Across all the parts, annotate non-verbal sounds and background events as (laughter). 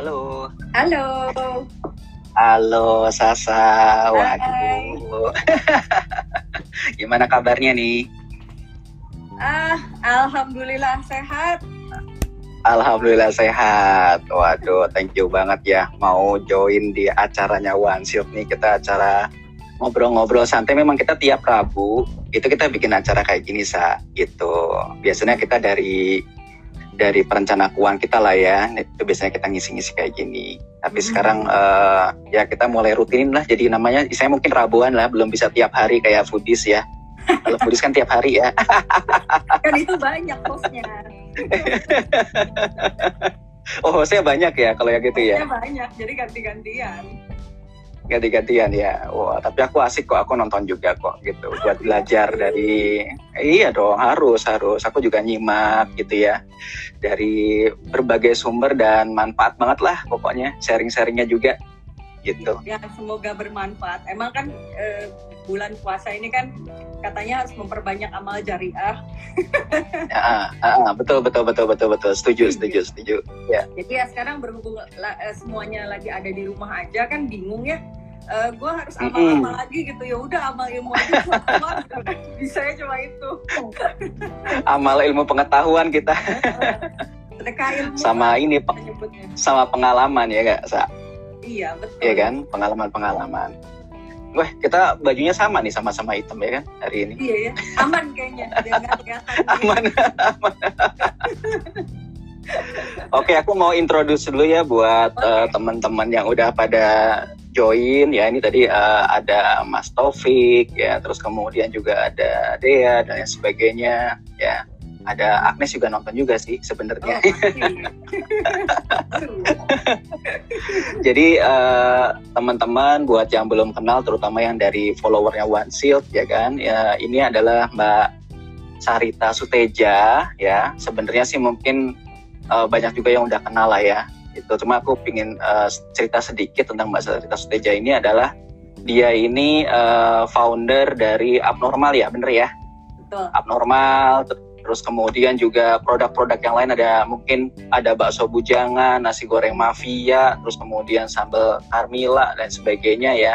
Halo. Halo. Halo Sasa. Waduh. (laughs) Gimana kabarnya nih? Ah, alhamdulillah sehat. Alhamdulillah sehat. Waduh, thank you banget ya mau join di acaranya One Shield nih. Kita acara ngobrol-ngobrol santai. Memang kita tiap Rabu itu kita bikin acara kayak gini sa gitu. Biasanya kita dari dari perencana keuangan kita lah ya. Itu biasanya kita ngisi-ngisi kayak gini. Tapi Hmm. sekarang eh, ya kita mulai rutinin lah. Jadi namanya saya mungkin Rabuan lah, belum bisa tiap hari kayak foodies ya. Kalau (laughs) foodies kan tiap hari ya. (laughs) Kan itu banyak posnya. (laughs) Oh, saya banyak ya kalau ya gitu ya. Posnya banyak, jadi ganti-gantian. Ganti-gantian ya. Wah, tapi aku asik kok, aku nonton juga kok gitu. Buat belajar dari iya dong, harus harus. Aku juga nyimak gitu ya. Dari berbagai sumber dan manfaat banget lah pokoknya. Sharing-sharingnya juga gitu. Ya, semoga bermanfaat. Emang kan eh, bulan puasa ini kan katanya harus memperbanyak amal jariah. (laughs) Ah, ah, betul betul betul betul betul. Setuju setuju setuju. Ya. Jadi ya sekarang berhubung la- eh, semuanya lagi ada di rumah aja kan bingung ya. Eh, gue harus amal apa lagi gitu ya udah amal ilmu aja sama bisa ya cuma itu Amal ilmu pengetahuan kita (laughs) ilmu sama ini pe- sama pengalaman ya gak, Sa? iya betul Iya kan? Pengalaman-pengalaman. Wah, kita bajunya sama nih sama-sama hitam ya kan hari ini. iya ya aman kayaknya (laughs) aman aman (laughs) Oke, aku mau introduce dulu ya buat Oke. eh, teman-teman yang udah pada join ya. Ini tadi eh, ada Mas Taufik ya, terus kemudian juga ada Dea dan lain sebagainya ya. Ada Agnes juga nonton juga sih oh, sebenarnya. (laughs) Seru. Jadi eh, teman-teman buat yang belum kenal, terutama yang dari followernya One Shield ya kan, ya ini adalah Mbak Sarita Suteja ya. Sebenarnya sih mungkin eh, banyak juga yang udah kenal lah ya. Itu cuma aku pingin eh, cerita sedikit tentang Mbak Sarita Suteja ini adalah dia ini eh, founder dari Abnormal ya, bener ya? betul. Abnormal ter- terus kemudian juga produk-produk yang lain ada mungkin ada bakso bujangan nasi goreng mafia terus kemudian sambal Carmila dan sebagainya ya.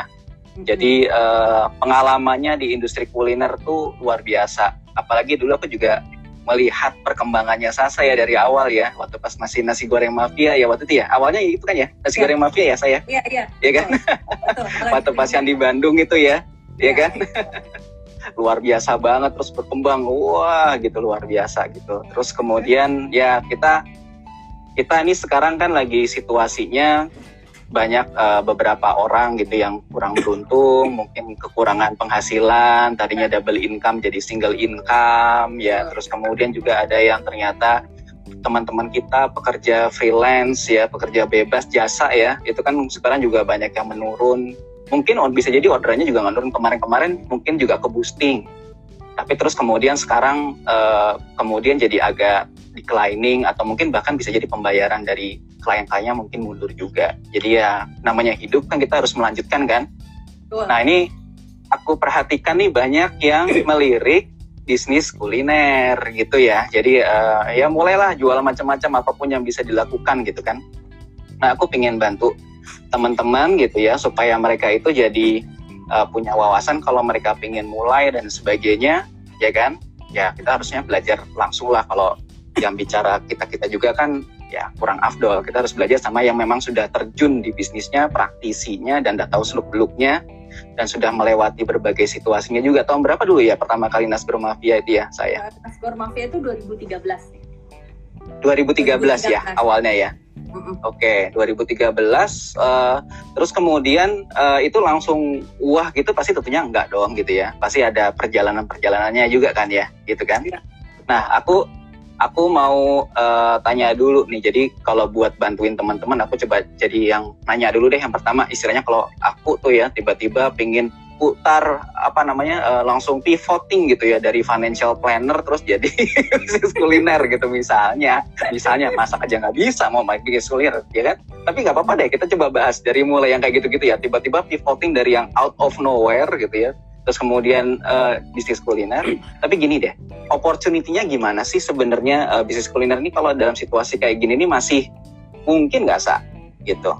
Jadi eh, pengalamannya di industri kuliner tuh luar biasa. Apalagi dulu aku juga melihat perkembangannya Sasa ya dari awal ya waktu pas masih nasi goreng mafia ya waktu itu ya awalnya itu kan ya nasi Ya. goreng mafia ya saya iya iya. Ya kan? Betul. (laughs) Waktu pas yang di Bandung itu ya ya Iya, kan? (laughs) luar biasa banget terus berkembang wah gitu luar biasa gitu. Terus kemudian ya kita kita ini sekarang kan lagi situasinya banyak eh, beberapa orang gitu yang kurang beruntung mungkin kekurangan penghasilan tadinya double income jadi single income ya. Terus kemudian juga ada yang ternyata teman-teman kita pekerja freelance ya pekerja bebas jasa ya. Itu kan sekarang juga banyak yang menurun. Mungkin bisa jadi orderannya juga nggak turun kemarin-kemarin mungkin juga ke boosting tapi terus kemudian sekarang eh, kemudian jadi agak declining atau mungkin bahkan bisa jadi pembayaran dari klien-kliennya mungkin mundur juga. Jadi ya namanya hidup kan kita harus melanjutkan kan? Betul. nah ini aku perhatikan nih banyak yang (laughs) melirik bisnis kuliner gitu ya. Jadi eh, ya mulailah jual macam-macam apa pun yang bisa dilakukan gitu kan. Nah aku pengen bantu teman-teman gitu ya supaya mereka itu jadi uh, punya wawasan kalau mereka pengen mulai dan sebagainya ya kan? Ya kita harusnya belajar langsung lah. Kalau yang bicara kita kita juga kan ya kurang afdol. Kita harus belajar sama yang memang sudah terjun di bisnisnya praktisinya dan udah tahu seluk beluknya dan sudah melewati berbagai situasinya juga. Tahun berapa dulu ya pertama kali Nasbro Mafia itu ya saya? Skor Mafia itu 2013 nih. 2013 ya 2013. awalnya ya. Oke, 2013. eh, terus kemudian eh, itu langsung wah gitu pasti tentunya enggak dong gitu ya. Pasti ada perjalanan-perjalanannya juga kan ya, gitu kan. Iya. Nah, aku aku mau eh, tanya dulu nih. Jadi kalau buat bantuin teman-teman, aku coba jadi yang nanya dulu deh. Yang pertama, istilahnya kalau aku tuh ya tiba-tiba pingin putar apa namanya eh, langsung pivoting gitu ya dari financial planner terus jadi (laughs) bisnis kuliner gitu misalnya. Misalnya masak aja nggak bisa mau main bisnis kuliner ya kan? Tapi nggak apa-apa deh kita coba bahas dari mulai yang kayak gitu-gitu ya. Tiba-tiba pivoting dari yang out of nowhere gitu ya terus kemudian eh, bisnis kuliner. Tapi gini deh opportunity-nya gimana sih sebenarnya eh, bisnis kuliner ini kalau dalam situasi kayak gini nih masih mungkin nggak sa? Gitu?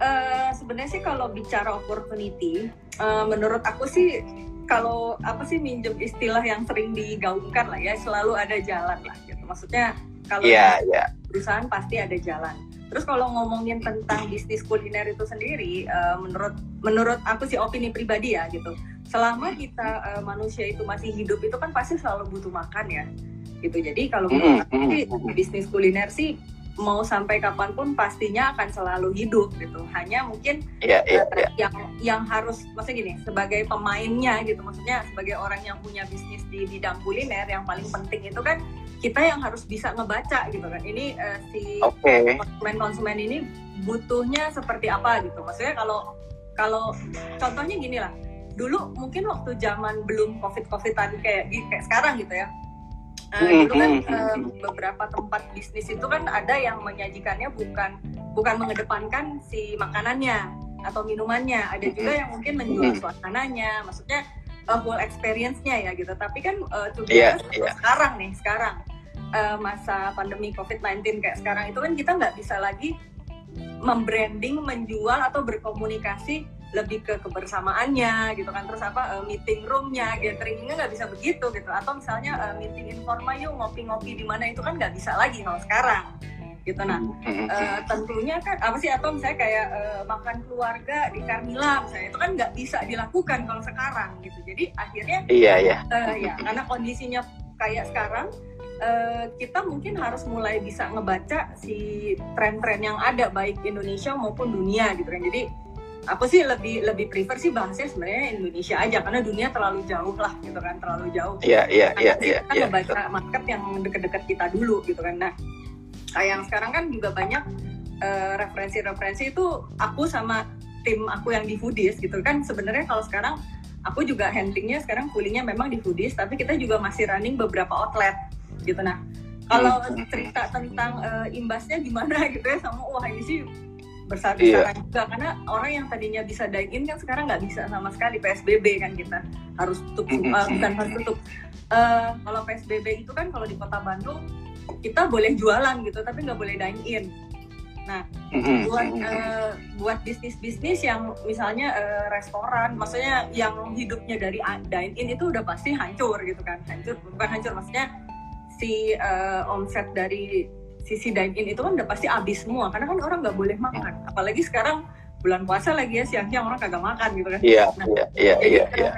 Uh, Sebenarnya sih kalau bicara opportunity, uh, menurut aku sih kalau apa sih minjem istilah yang sering digaungkan lah ya selalu ada jalan lah gitu. Maksudnya kalau yeah, yeah. perusahaan pasti ada jalan. Terus kalau ngomongin tentang bisnis kuliner itu sendiri, uh, menurut menurut aku sih opini pribadi ya gitu. Selama kita uh, manusia itu masih hidup itu kan pasti selalu butuh makan ya, gitu. Jadi kalau menurut aku sih bisnis kuliner sih mau sampai kapan pun pastinya akan selalu hidup gitu. Hanya mungkin yeah, yeah, yeah. yang yang harus maksudnya gini sebagai pemainnya gitu, maksudnya sebagai orang yang punya bisnis di bidang kuliner yang paling penting itu kan kita yang harus bisa ngebaca gitu kan. Ini uh, si okay. konsumen-konsumen ini butuhnya seperti apa gitu. Maksudnya kalau kalau contohnya gini lah. Dulu mungkin waktu zaman belum covid-covidan kayak kayak sekarang gitu ya Uh, dulu kan uh, beberapa tempat bisnis itu kan ada yang menyajikannya bukan bukan mengedepankan si makanannya atau minumannya, ada juga yang mungkin menjual suasananya, maksudnya uh, whole experience-nya ya gitu. Tapi kan uh, yeah, yeah. sekarang nih, sekarang uh, masa pandemi COVID-19 kayak sekarang itu kan kita nggak bisa lagi membranding, menjual atau berkomunikasi lebih ke kebersamaannya gitu kan. Terus apa uh, meeting roomnya gatheringnya nggak bisa begitu gitu. Atau misalnya uh, meeting informal yuk ngopi-ngopi di mana? Itu kan nggak bisa lagi kalau sekarang gitu. Nah uh, tentunya kan apa sih atau misalnya kayak uh, makan keluarga di Carmila misalnya itu kan nggak bisa dilakukan kalau sekarang gitu. Jadi akhirnya iya iya. uh, ya karena kondisinya kayak sekarang uh, kita mungkin harus mulai bisa ngebaca si tren-tren yang ada baik Indonesia maupun dunia gitu kan. Jadi aku sih lebih lebih prefer sih bahasnya sebenarnya Indonesia aja karena dunia terlalu jauh lah gitu kan terlalu jauh. Iya iya iya iya. Kita yeah, baca market yang deket-deket kita dulu gitu kan. Nah, yang sekarang kan juga banyak referensi referensi-referensi itu aku sama tim aku yang di Foodies gitu kan sebenarnya kalau sekarang aku juga handlingnya sekarang kulinya memang di Foodies tapi kita juga masih running beberapa outlet gitu nah kalau hmm. cerita tentang uh, imbasnya gimana (laughs) gitu ya sama wah ini sih iya. juga karena orang yang tadinya bisa dine in kan sekarang nggak bisa sama sekali PSBB kan kita harus tutup mm -hmm. uh, bukan harus tutup uh, kalau PSBB itu kan kalau di kota Bandung kita boleh jualan gitu tapi nggak boleh dine in nah mm -hmm. buat uh, buat bisnis bisnis yang misalnya uh, restoran maksudnya yang hidupnya dari dine in itu udah pasti hancur gitu kan hancur bukan hancur maksudnya si uh, omset dari sisi dine in itu kan udah pasti habis semua karena kan orang nggak boleh makan. Apalagi sekarang bulan puasa lagi ya siang-siang orang kagak makan gitu kan. Iya nah, iya iya iya, iya.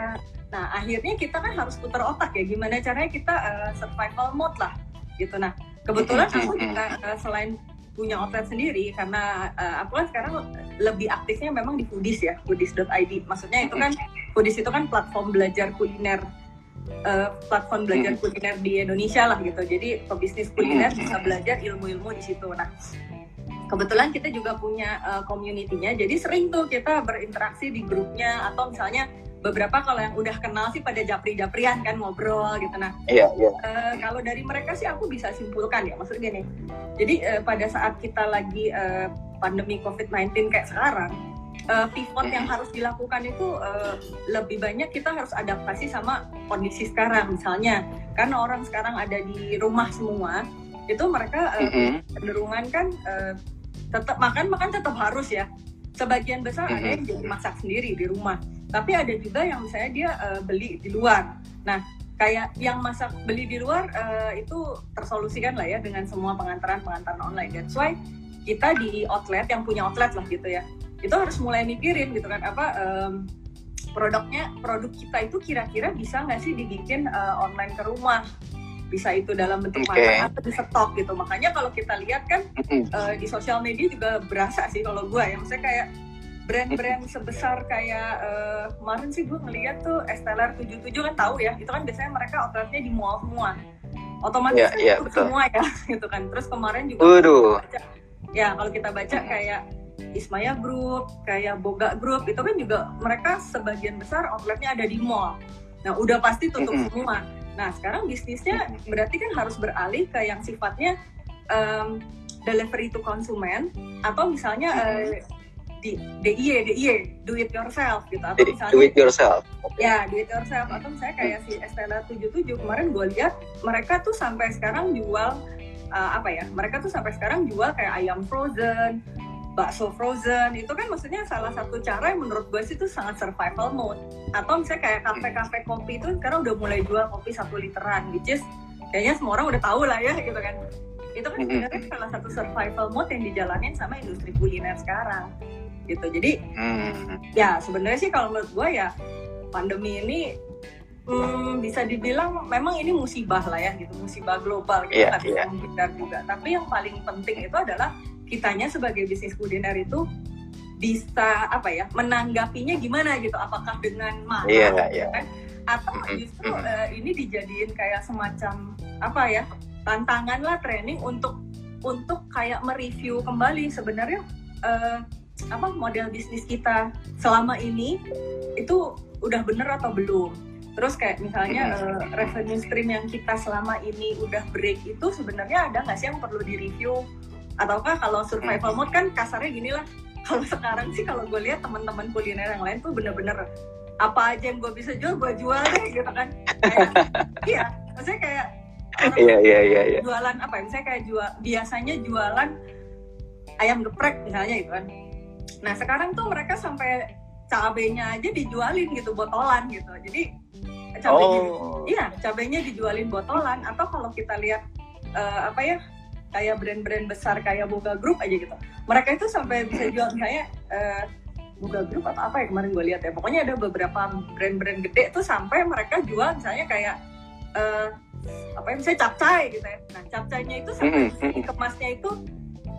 nah akhirnya kita kan harus putar otak ya gimana caranya kita uh, survival mode lah gitu. Nah kebetulan aku juga uh, selain punya outlet sendiri karena uh, aku kan sekarang lebih aktifnya memang di foodies ya foodies.id maksudnya itu kan foodies itu kan platform belajar kuliner uh, platform belajar hmm. kuliner di Indonesia lah gitu. Jadi pebisnis kuliner hmm. bisa belajar ilmu-ilmu di situ. Nah, kebetulan kita juga punya uh, community-nya. Jadi sering tuh kita berinteraksi di grupnya atau misalnya beberapa kalau yang udah kenal sih pada japri-japrian kan ngobrol gitu nah. Iya, iya. Uh, kalau dari mereka sih aku bisa simpulkan ya maksudnya gini. Jadi uh, pada saat kita lagi uh, pandemi COVID-19 kayak sekarang uh, pivot yang harus dilakukan itu uh, lebih banyak kita harus adaptasi sama kondisi sekarang. Misalnya karena orang sekarang ada di rumah semua itu mereka uh, cenderungan kan uh, tetap makan makan tetap harus ya. Sebagian besar ada yang jadi masak sendiri di rumah. Tapi ada juga yang misalnya dia uh, beli di luar. Nah kayak yang masak beli di luar uh, itu tersolusikan lah ya dengan semua pengantaran pengantaran online. That's why kita di outlet yang punya outlet lah gitu ya itu harus mulai mikirin gitu kan apa um, produknya produk kita itu kira-kira bisa nggak sih dibikin uh, online ke rumah? Bisa itu dalam bentuk okay. atau di stok gitu. Makanya kalau kita lihat kan uh, di sosial media juga berasa sih kalau gue ya. Maksudnya kayak brand-brand sebesar kayak uh, kemarin sih gue ngeliat tuh Esteller 77 kan tahu ya? Itu kan biasanya mereka outletnya di mall semua. Otomatis yeah, yeah, semua ya (laughs) gitu kan. Terus kemarin juga baca, ya kalau kita baca kayak Ismaya Group, kayak Boga Group itu kan juga mereka sebagian besar outletnya ada di mall. Nah udah pasti tutup mm semua. Nah sekarang bisnisnya berarti kan harus beralih ke yang sifatnya um, delivery to konsumen atau misalnya uh, di DIY, DIY, do it yourself gitu atau misalnya do it yourself. Ya, do it yourself atau misalnya kayak si Estella 77 kemarin gue lihat mereka tuh sampai sekarang jual uh, apa ya? Mereka tuh sampai sekarang jual kayak ayam frozen, bakso frozen. Itu kan maksudnya salah satu cara yang menurut gue sih itu sangat survival mode. Atau misalnya kayak kafe-kafe kopi itu sekarang udah mulai jual kopi satu literan which is kayaknya semua orang udah tahu lah ya gitu kan. Itu kan sebenarnya salah satu survival mode yang dijalanin sama industri kuliner sekarang gitu. Jadi hmm. ya sebenarnya sih kalau menurut gue ya pandemi ini hmm, bisa dibilang memang ini musibah lah ya gitu. Musibah global kita yeah, bisa yeah. juga. Tapi yang paling penting itu adalah kitanya sebagai bisnis kuliner itu bisa apa ya menanggapinya gimana gitu? Apakah dengan mahal yeah, gitu yeah. kan? Atau justru uh, ini dijadiin kayak semacam apa ya tantangan lah training untuk untuk kayak mereview kembali. Sebenarnya uh, apa model bisnis kita selama ini itu udah bener atau belum? Terus kayak misalnya uh, revenue stream yang kita selama ini udah break itu sebenarnya ada nggak sih yang perlu direview ataukah kalau survival mode kan kasarnya gini lah. (laughs) Kalau sekarang sih kalau gue lihat teman-teman kuliner yang lain tuh bener-bener apa aja yang gue bisa jual gue jual deh gitu kan. Kayak, (laughs) iya maksudnya kayak iya, iya iya iya. jualan apa ya misalnya kayak jual biasanya jualan ayam geprek misalnya gitu kan. Nah sekarang tuh mereka sampai cabenya aja dijualin gitu botolan gitu. Jadi cabenya oh. iya cabenya dijualin botolan. Atau kalau kita lihat uh, apa ya kayak brand-brand besar kayak Boga Group aja gitu. Mereka itu sampai bisa jual misalnya uh, Boga Group atau apa ya kemarin gue lihat ya. Pokoknya ada beberapa brand-brand gede tuh sampai mereka jual misalnya kayak uh, apa ya misalnya capcay gitu ya. Nah capcaynya itu sampai kemasnya itu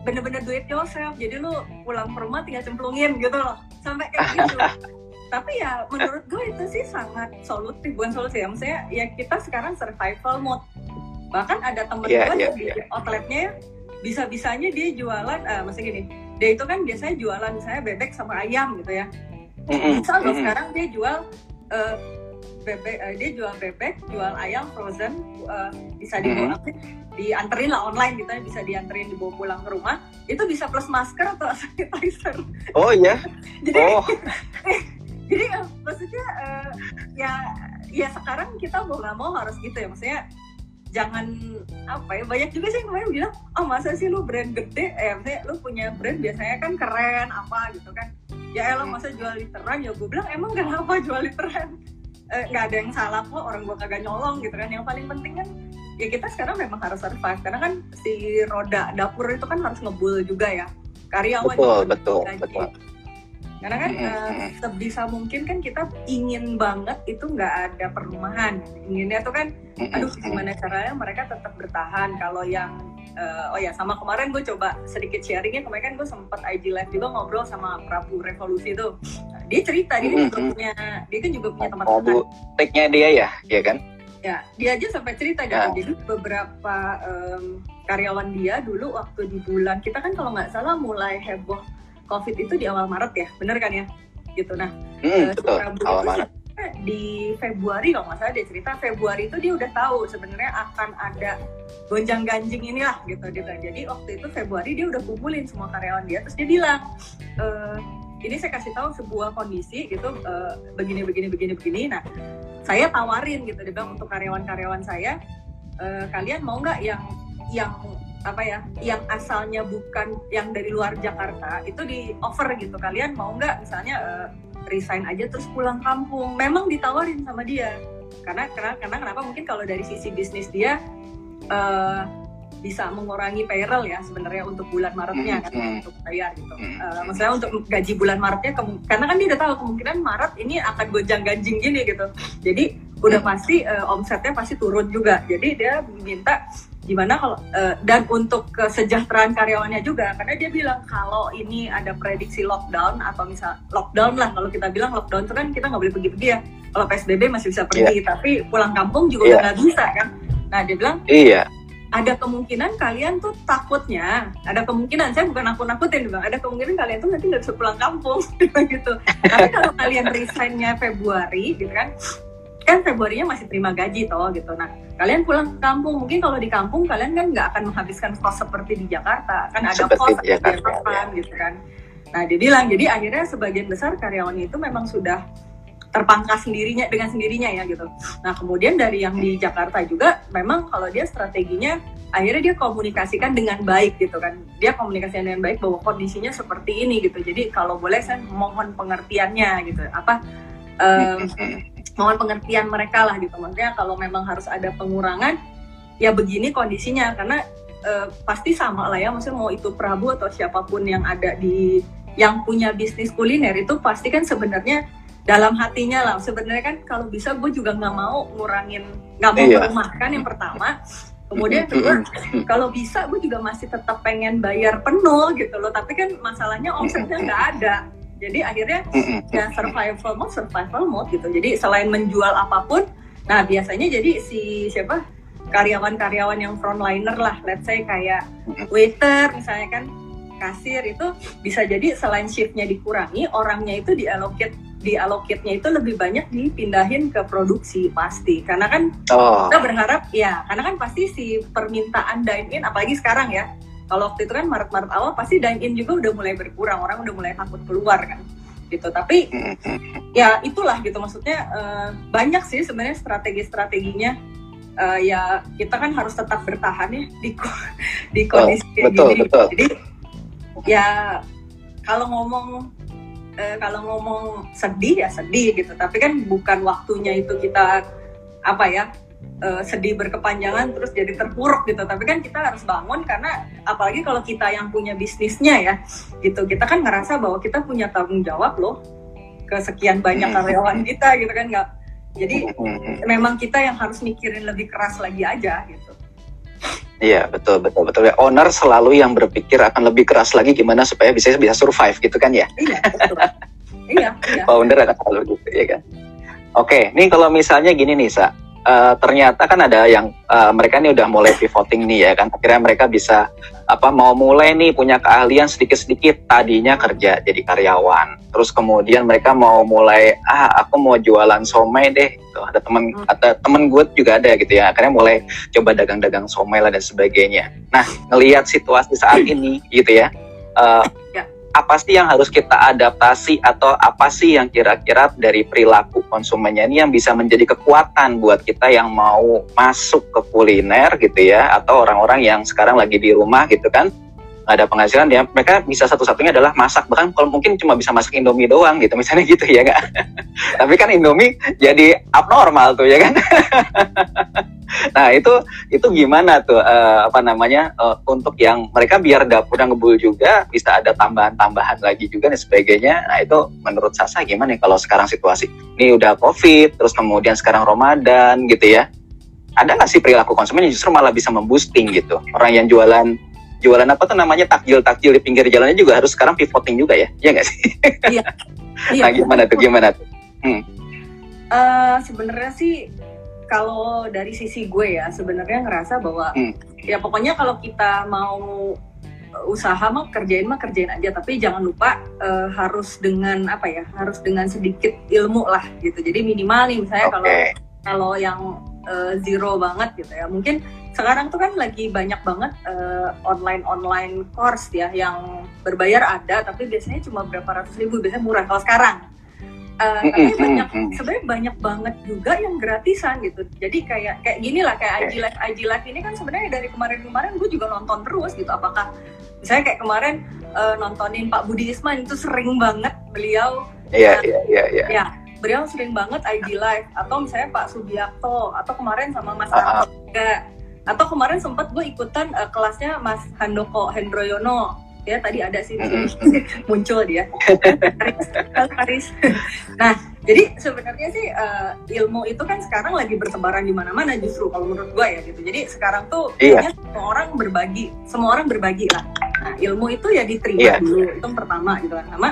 bener-bener duit yourself. Jadi lu pulang ke rumah tinggal cemplungin gitu loh. Sampai kayak gitu. (laughs) Tapi ya menurut gue itu sih sangat solutif. Bukan solusi ya maksudnya ya kita sekarang survival mode bahkan ada temen yeah, gue yeah, di yeah. outletnya bisa bisanya dia jualan uh, maksudnya gini dia itu kan biasanya jualan saya bebek sama ayam gitu ya bisa loh sekarang dia jual uh, bebek uh, dia jual bebek jual ayam frozen uh, bisa dibawa mm-hmm. dianterin lah online gitu ya bisa dianterin dibawa pulang ke rumah itu bisa plus masker atau (laughs) sanitizer oh iya (laughs) jadi oh. (laughs) jadi uh, maksudnya uh, ya ya sekarang kita mau nggak mau harus gitu ya maksudnya jangan apa ya banyak juga sih yang kemarin bilang oh masa sih lu brand gede? Eh maksudnya lu punya brand biasanya kan keren apa gitu kan. Ya elah masa jual literan? Ya gue bilang emang gak apa jual literan? Eh, nggak eh, ada yang salah kok orang gue kagak nyolong gitu kan. Yang paling penting kan ya kita sekarang memang harus survive. Karena kan si roda dapur itu kan harus ngebul juga ya. Karyawan betul betul betul karena kan uh, sebisa mungkin kan kita ingin banget itu nggak ada perumahan inginnya tuh kan aduh gimana caranya mereka tetap bertahan. Kalau yang uh, oh ya sama kemarin gue coba sedikit sharingnya. Kemarin kan gue sempet IG live juga ngobrol sama Prabu Revolusi itu nah, dia cerita dia juga punya dia kan juga punya tempat Prabu take-nya dia ya ya kan? Ya dia aja sampai cerita. Gitu ya. jadi beberapa um, karyawan dia dulu waktu di bulan kita kan kalau nggak salah mulai heboh COVID itu di awal Maret ya, bener kan ya? Gitu. Nah, hmm, uh, awal Maret. di Februari kalau nggak salah dia cerita Februari itu dia udah tahu sebenarnya akan ada gonjang ganjing inilah gitu gitu. Jadi waktu itu Februari dia udah kumpulin semua karyawan dia, terus dia bilang. E, ini saya kasih tahu sebuah kondisi gitu uh, begini begini begini begini nah saya tawarin gitu dia bilang untuk karyawan-karyawan saya uh, kalian mau nggak yang yang apa ya yang asalnya bukan yang dari luar Jakarta itu di offer gitu. Kalian mau nggak misalnya uh, resign aja terus pulang kampung? Memang ditawarin sama dia. Karena karena karena kenapa? Mungkin kalau dari sisi bisnis dia uh, bisa mengurangi payroll ya sebenarnya untuk bulan Maretnya kan mm-hmm. untuk bayar gitu. Uh, maksudnya untuk gaji bulan Maretnya karena kan dia udah tahu kemungkinan Maret ini akan gojang ganjing gini gitu. Jadi udah pasti uh, omsetnya pasti turun juga. Jadi dia minta gimana kalau uh, dan untuk kesejahteraan karyawannya juga karena dia bilang kalau ini ada prediksi lockdown atau misal lockdown lah kalau kita bilang lockdown itu kan kita nggak boleh pergi-pergi ya kalau psbb masih bisa pergi yeah. tapi pulang kampung juga yeah. nggak bisa kan nah dia bilang iya ada kemungkinan kalian tuh takutnya ada kemungkinan saya bukan aku nakutin bang. Ada kemungkinan kalian tuh nanti nggak bisa pulang kampung (laughs) gitu. Tapi kalau kalian resignnya Februari gitu kan kan Februarinya masih terima gaji toh gitu. Nah kalian pulang ke kampung mungkin kalau di kampung kalian kan nggak akan menghabiskan kos seperti di Jakarta kan ada kos ada ya. gitu kan. Nah dia bilang jadi akhirnya sebagian besar karyawannya itu memang sudah terpangkas sendirinya dengan sendirinya ya gitu. Nah kemudian dari yang di Jakarta juga memang kalau dia strateginya akhirnya dia komunikasikan dengan baik gitu kan. Dia komunikasikan dengan baik bahwa kondisinya seperti ini gitu. Jadi kalau boleh saya mohon pengertiannya gitu. Apa um, (laughs) mohon pengertian mereka lah gitu. Maksudnya kalau memang harus ada pengurangan ya begini kondisinya. Karena uh, pasti sama lah ya. Maksudnya mau itu Prabu atau siapa pun yang ada di yang punya bisnis kuliner itu pasti kan sebenarnya dalam hatinya lah. Sebenarnya kan kalau bisa gue juga nggak mau ngurangin nggak mau iya. merumahkan yang pertama. Kemudian kedua kalau bisa gue juga masih tetap pengen bayar penuh gitu loh. Tapi kan masalahnya omsetnya nggak ada. Jadi akhirnya ya survival mode survival mode gitu. Jadi selain menjual apa pun nah biasanya jadi si siapa? Karyawan-karyawan yang frontliner lah. Let's say kayak waiter misalnya kan kasir itu bisa jadi selain shiftnya dikurangi orangnya itu diallocate dialokitnya itu lebih banyak dipindahin ke produksi pasti karena kan oh. kita berharap ya karena kan pasti si permintaan dine in apalagi sekarang ya kalau waktu itu kan Maret-Maret awal pasti dine in juga udah mulai berkurang orang udah mulai takut keluar kan gitu tapi ya itulah gitu maksudnya uh, banyak sih sebenarnya strategi-strateginya uh, ya kita kan harus tetap bertahan ya di di kondisi oh, betul, gini betul. jadi ya kalau ngomong uh, kalau ngomong sedih ya sedih gitu. Tapi kan bukan waktunya itu kita apa ya uh, sedih berkepanjangan terus jadi terpuruk gitu. Tapi kan kita harus bangun karena apalagi kalau kita yang punya bisnisnya ya gitu. Kita kan ngerasa bahwa kita punya tanggung jawab loh ke sekian banyak hmm. karyawan kita gitu kan nggak. Jadi hmm. memang kita yang harus mikirin lebih keras lagi aja gitu Iya betul betul betul ya owner selalu yang berpikir akan lebih keras lagi gimana supaya bisa bisa survive gitu kan ya. Iya betul. iya. iya. Owner akan selalu gitu ya kan. Oke, nih kalau misalnya gini nih sa, uh, ternyata kan ada yang uh, mereka ini udah mulai pivoting nih ya kan. Akhirnya mereka bisa apa mau mulai nih punya keahlian sedikit-sedikit. Tadinya kerja jadi karyawan. Terus kemudian mereka mau mulai ah aku mau jualan somai deh. Gitu. ada temen hmm. ada temen gue juga ada gitu ya. Akhirnya mulai coba dagang-dagang somai lah dan sebagainya. Nah ngelihat situasi saat ini gitu ya uh, apa sih yang harus kita adaptasi atau apa sih yang kira-kira dari perilaku konsumennya ini yang bisa menjadi kekuatan buat kita yang mau masuk ke kuliner gitu ya atau orang-orang yang sekarang lagi di rumah gitu kan ada penghasilan ya mereka bisa satu-satunya adalah masak. Bahkan kalau mungkin cuma bisa masak Indomie doang gitu misalnya gitu ya kan (laughs) tapi kan Indomie jadi abnormal tuh ya kan? (laughs) Nah itu itu gimana tuh uh, apa namanya uh, untuk yang mereka biar dapur yang ngebul juga bisa ada tambahan-tambahan lagi juga dan sebagainya. Nah itu menurut Sasa gimana ya kalau sekarang situasi? Ini udah covid terus kemudian sekarang Ramadan gitu ya. Ada nggak sih perilaku konsumen yang justru malah bisa memboosting gitu? Orang yang jualan jualan apa tuh namanya? Takjil takjil di pinggir jalannya juga harus sekarang pivoting juga ya? Ya nggak sih? Iya. (laughs) Iya. Nah, gimana tuh gimana tuh? Hmm. uh, sebenarnya sih kalau dari sisi gue ya sebenarnya ngerasa bahwa hmm. ya pokoknya kalau kita mau usaha mah kerjain mah kerjain aja tapi jangan lupa uh, harus dengan apa ya? Harus dengan sedikit ilmu lah gitu. Jadi minimal nih misalnya kalau okay. kalau yang uh, zero banget gitu ya. Mungkin sekarang tuh kan lagi banyak banget uh, eh, online online course ya yang berbayar ada tapi biasanya cuma berapa ratus ribu biasanya murah kalau sekarang. Uh, tapi banyak sebenarnya banyak banget juga yang gratisan gitu. Jadi kayak kayak gini lah kayak IG live IG live ini kan sebenarnya dari kemarin-kemarin gue juga nonton terus gitu. Apakah misalnya kayak kemarin uh, nontonin Pak Budi Isman itu sering banget beliau iya iya iya iya. ya beliau sering banget IG live. Atau misalnya Pak Subiakto atau kemarin sama Mas uh, juga atau kemarin sempat gue ikutan uh, kelasnya Mas Handoko Hendroyono. Ya tadi ada sih. (laughs) Muncul dia. Haris nah jadi sebenarnya sih uh, ilmu itu kan sekarang lagi bertebaran di mana-mana justru kalau menurut gue ya gitu. Jadi sekarang tuh iya. semua orang berbagi. Semua orang berbagi lah. Nah ilmu itu ya diterima iya. dulu. Itu yang pertama gitu kan. Sama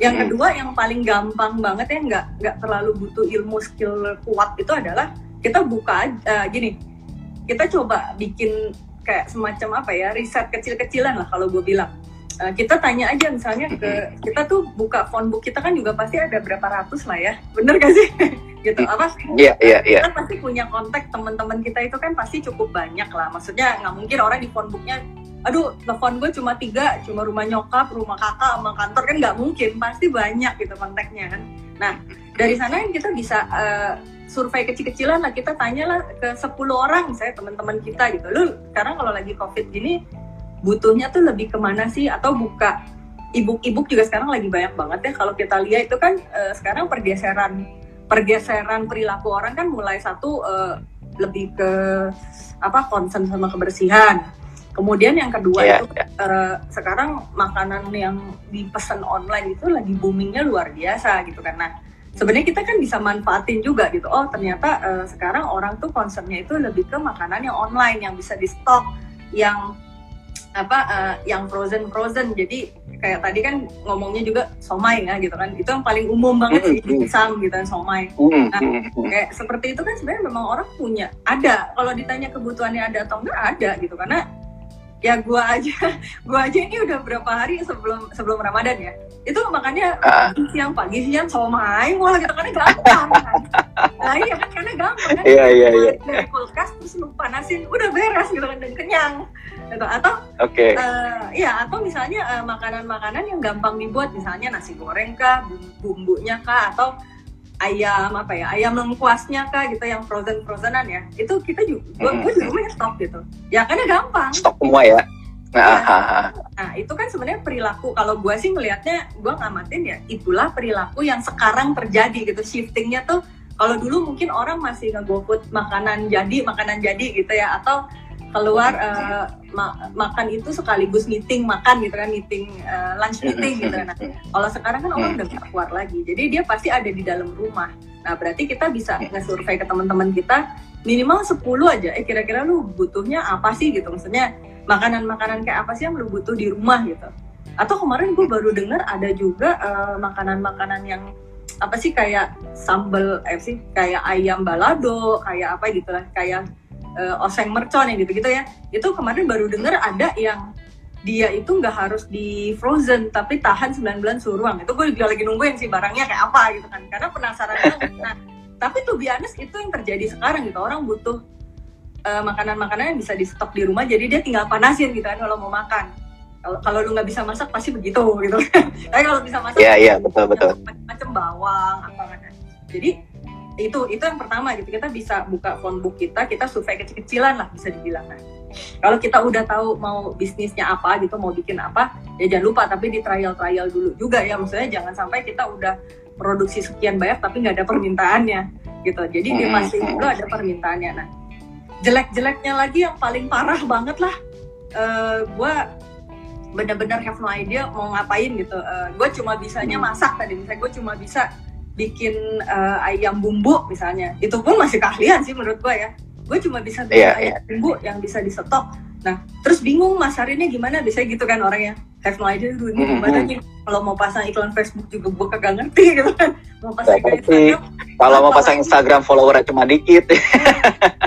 yang hmm. kedua yang paling gampang banget ya nggak nggak terlalu butuh ilmu skill kuat itu adalah kita buka uh, gini kita coba bikin kayak semacam apa ya riset kecil-kecilan lah kalau gue bilang. Uh, kita tanya aja misalnya ke kita tuh buka phone book kita kan juga pasti ada berapa ratus lah ya bener gak sih? (laughs) Gitu apa iya iya iya. Kita pasti punya kontak teman-teman kita itu kan pasti cukup banyak lah maksudnya nggak mungkin orang di phone booknya aduh telepon gue cuma tiga cuma rumah nyokap rumah kakak sama kantor kan nggak mungkin pasti banyak gitu kontaknya. Kan nah dari sana kita bisa uh, survei kecil-kecilan lah kita tanyalah ke 10 orang misalnya teman-teman kita gitu. Lu sekarang kalau lagi covid gini butuhnya tuh lebih ke mana sih? Atau buka ibu-ibu juga sekarang lagi banyak banget ya kalau kita lihat itu kan uh, sekarang pergeseran pergeseran perilaku orang kan mulai satu uh, lebih ke apa concern sama kebersihan kemudian yang kedua yeah, itu yeah. Uh, sekarang makanan yang dipesan online itu lagi boomingnya luar biasa gitu kan. Nah sebenarnya kita kan bisa manfaatin juga gitu. Oh ternyata uh, sekarang orang tuh concernnya itu lebih ke makanan yang online yang bisa di stok yang apa uh, yang frozen frozen. Jadi kayak tadi kan ngomongnya juga somai ya gitu kan. Itu yang paling umum banget sih pisang gitu kan somai. Nah kayak seperti itu kan sebenarnya memang orang punya ada. Kalau ditanya kebutuhannya ada atau enggak ada gitu. Karena ya gua aja. (laughs) Gua aja ini udah berapa hari sebelum sebelum Ramadan ya. Itu makanya uh. siang pagi siang somai mulai gitu karena gampang kan. Nah iya kan karena gampang kan. Iya iya iya. dari kulkas terus lu panasin udah beres gitu kan dan kenyang. Gitu. Atau oke. okay. uh, ya atau misalnya uh, makanan-makanan yang gampang dibuat misalnya nasi goreng kah bumbunya kah atau ayam apa ya ayam lengkuasnya kah gitu yang frozen frozenan ya. Itu kita juga gue hmm. gue di rumah stok gitu. Ya karena gampang. Stok semua ya? Nah, ya, nah itu kan sebenarnya perilaku. Kalau gue sih melihatnya gue ngamatin ya itulah perilaku yang sekarang terjadi gitu. Shiftingnya tuh kalau dulu mungkin orang masih ngegofood makanan jadi makanan jadi gitu ya atau keluar uh, ma makan itu sekaligus meeting makan gitu kan meeting uh, lunch meeting gitu kan. Nah, kalau sekarang kan orang udah gak keluar lagi, jadi dia pasti ada di dalam rumah. Nah berarti kita bisa nge-survey ke teman-teman kita minimal 10 aja. Eh kira-kira lu butuhnya apa sih gitu? Maksudnya makanan-makanan kayak apa sih yang lu butuh di rumah gitu? Atau kemarin gue baru dengar ada juga uh, makanan-makanan yang apa sih kayak sambal eh sih kayak ayam balado kayak apa gitu lah kayak uh, oseng mercon yang gitu-gitu ya. Itu kemarin baru denger ada yang dia itu nggak harus di frozen tapi tahan 9 bulan suhu ruang itu gue juga lagi nungguin sih barangnya kayak apa gitu kan. Karena penasaran banget. Nah tapi tuh biasanya itu yang terjadi sekarang gitu. Orang butuh uh, makanan-makanan yang bisa di stok di rumah jadi dia tinggal panasin gitu kan kalau mau makan. Kalau kalau lu nggak bisa masak pasti begitu gitu. (laughs) Tapi kalau bisa masak iya yeah, iya yeah, betul betul. macam bawang apa kan. Jadi itu itu yang pertama gitu. Kita bisa buka phone book kita kita survei kecil-kecilan lah bisa dibilang. Nah kalau kita udah tahu mau bisnisnya apa gitu mau bikin apa ya jangan lupa tapi di trial trial dulu juga ya. Maksudnya jangan sampai kita udah produksi sekian banyak tapi nggak ada permintaannya gitu. Jadi di masing dulu ada permintaannya. Nah jelek-jeleknya lagi yang paling parah banget lah uh, eh, gue bener-bener have no idea mau ngapain gitu. Uh, eh, gue cuma bisanya mm. masak tadi. Misalnya gue cuma bisa bikin uh, ayam bumbu misalnya. Itu pun masih keahlian sih menurut gue ya. Gue cuma bisa bikin yeah, ayam yeah. bumbu yang bisa disetok. Nah terus bingung masarinnya gimana? Bisa gitu kan orangnya. Have no idea dulu ini gimana nih? Kalau mau pasang iklan Facebook juga gue kagak ngerti gitu kan. Mau pasang iklan Instagram? Kalau mau pasang Instagram followernya cuma dikit.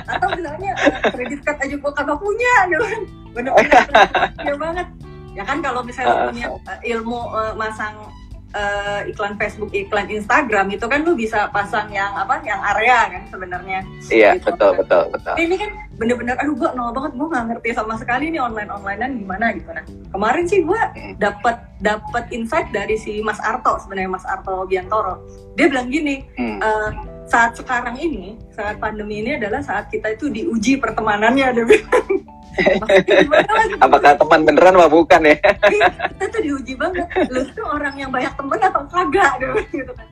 Atau misalnya kredit card aja gue kagak punya gitu kan. Bener-bener (laughs) banget. Ya kan kalau misalnya punya uh, ilmu uh, masang uh, iklan Facebook, iklan Instagram itu kan lu bisa pasang yang apa, yang area kan sebenarnya. Iya gitu. betul betul betul. Ini kan bener-bener, aduh gua nol banget, gua nggak ngerti sama sekali nih online onlinean gimana gitu. Nah kemarin sih gua hmm. dapat dapat insight dari si Mas Arto sebenarnya Mas Arto Biantoro. Dia bilang gini. Hmm. Uh, saat sekarang ini, saat pandemi ini adalah saat kita itu diuji pertemanannya, dia bilang. Apakah teman beneran apa bukan ya? Iya, kita tuh diuji banget. Lu tuh orang yang banyak temen atau kagak gitu kan.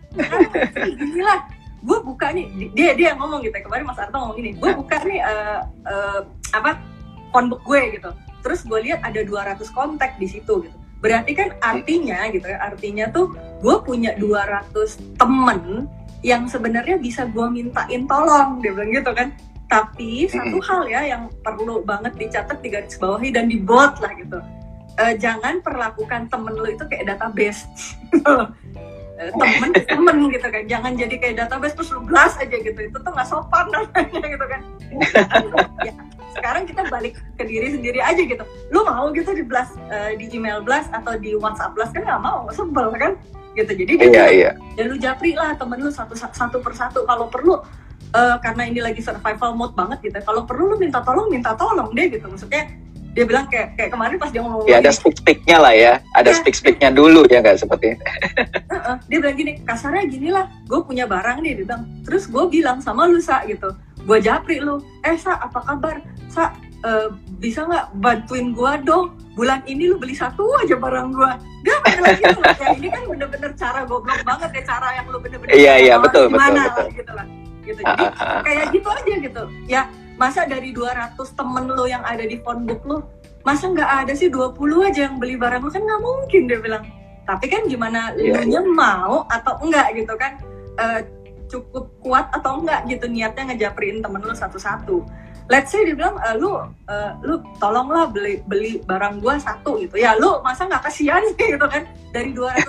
Gini lah, gue buka nih, dia dia yang ngomong gitu. Kemarin Mas Arto ngomong gini, gue buka nih uh, uh, apa phonebook gue gitu. Terus gue lihat ada 200 kontak di situ gitu. Berarti kan artinya gitu ya, artinya tuh gue punya 200 temen yang sebenarnya bisa gue mintain tolong dia bilang gitu kan tapi satu hal ya yang perlu banget dicatat di garis bawahi dan dibuat lah gitu. Uh, jangan perlakukan temen lo itu kayak database. uh, (laughs) temen temen gitu kan. Jangan jadi kayak database terus lu blast aja gitu. Itu tuh nggak sopan namanya gitu kan. (laughs) Ya, sekarang kita balik ke diri sendiri aja gitu. Lu mau gitu di blast uh, di email blast atau di WhatsApp blast kan nggak mau sebel kan? Gitu. Jadi dia iya, iya. ya lu japri lah temen lu satu satu persatu. Kalau perlu uh, karena ini lagi survival mode banget gitu kalau perlu lu minta tolong minta tolong deh gitu. Maksudnya dia bilang kayak kayak kemarin pas dia ngomong ya ada speak speaknya lah ya. Ada Ya. speak speaknya dulu ya nggak seperti (laughs) Heeh, dia bilang gini kasarnya gini lah gue punya barang nih dia bilang. Terus gue bilang sama lu sa gitu. Gue japri lu eh sa apa kabar? Sa eh, bisa nggak bantuin gue dong? Bulan ini lu beli satu aja barang gue gak ada gitu loh ya ini kan bener-bener cara goblok banget ya cara yang lu bener-bener Iya, iya, betul, betul, betul. gitu lah gitu. Jadi kayak gitu aja gitu. Ya masa dari 200 temen lo yang ada di phonebook lo masa nggak ada sih 20 aja yang beli barang lo? Kan nggak mungkin dia bilang. Tapi kan gimana Iya, lu nya mau atau enggak gitu kan? Eh, cukup kuat atau enggak gitu niatnya ngejapriin temen lu satu-satu. Let's say dia bilang "Eh, lu eh, lu tolonglah beli beli barang gua satu gitu. Ya lu masa nggak kasihan sih gitu kan? Dari 200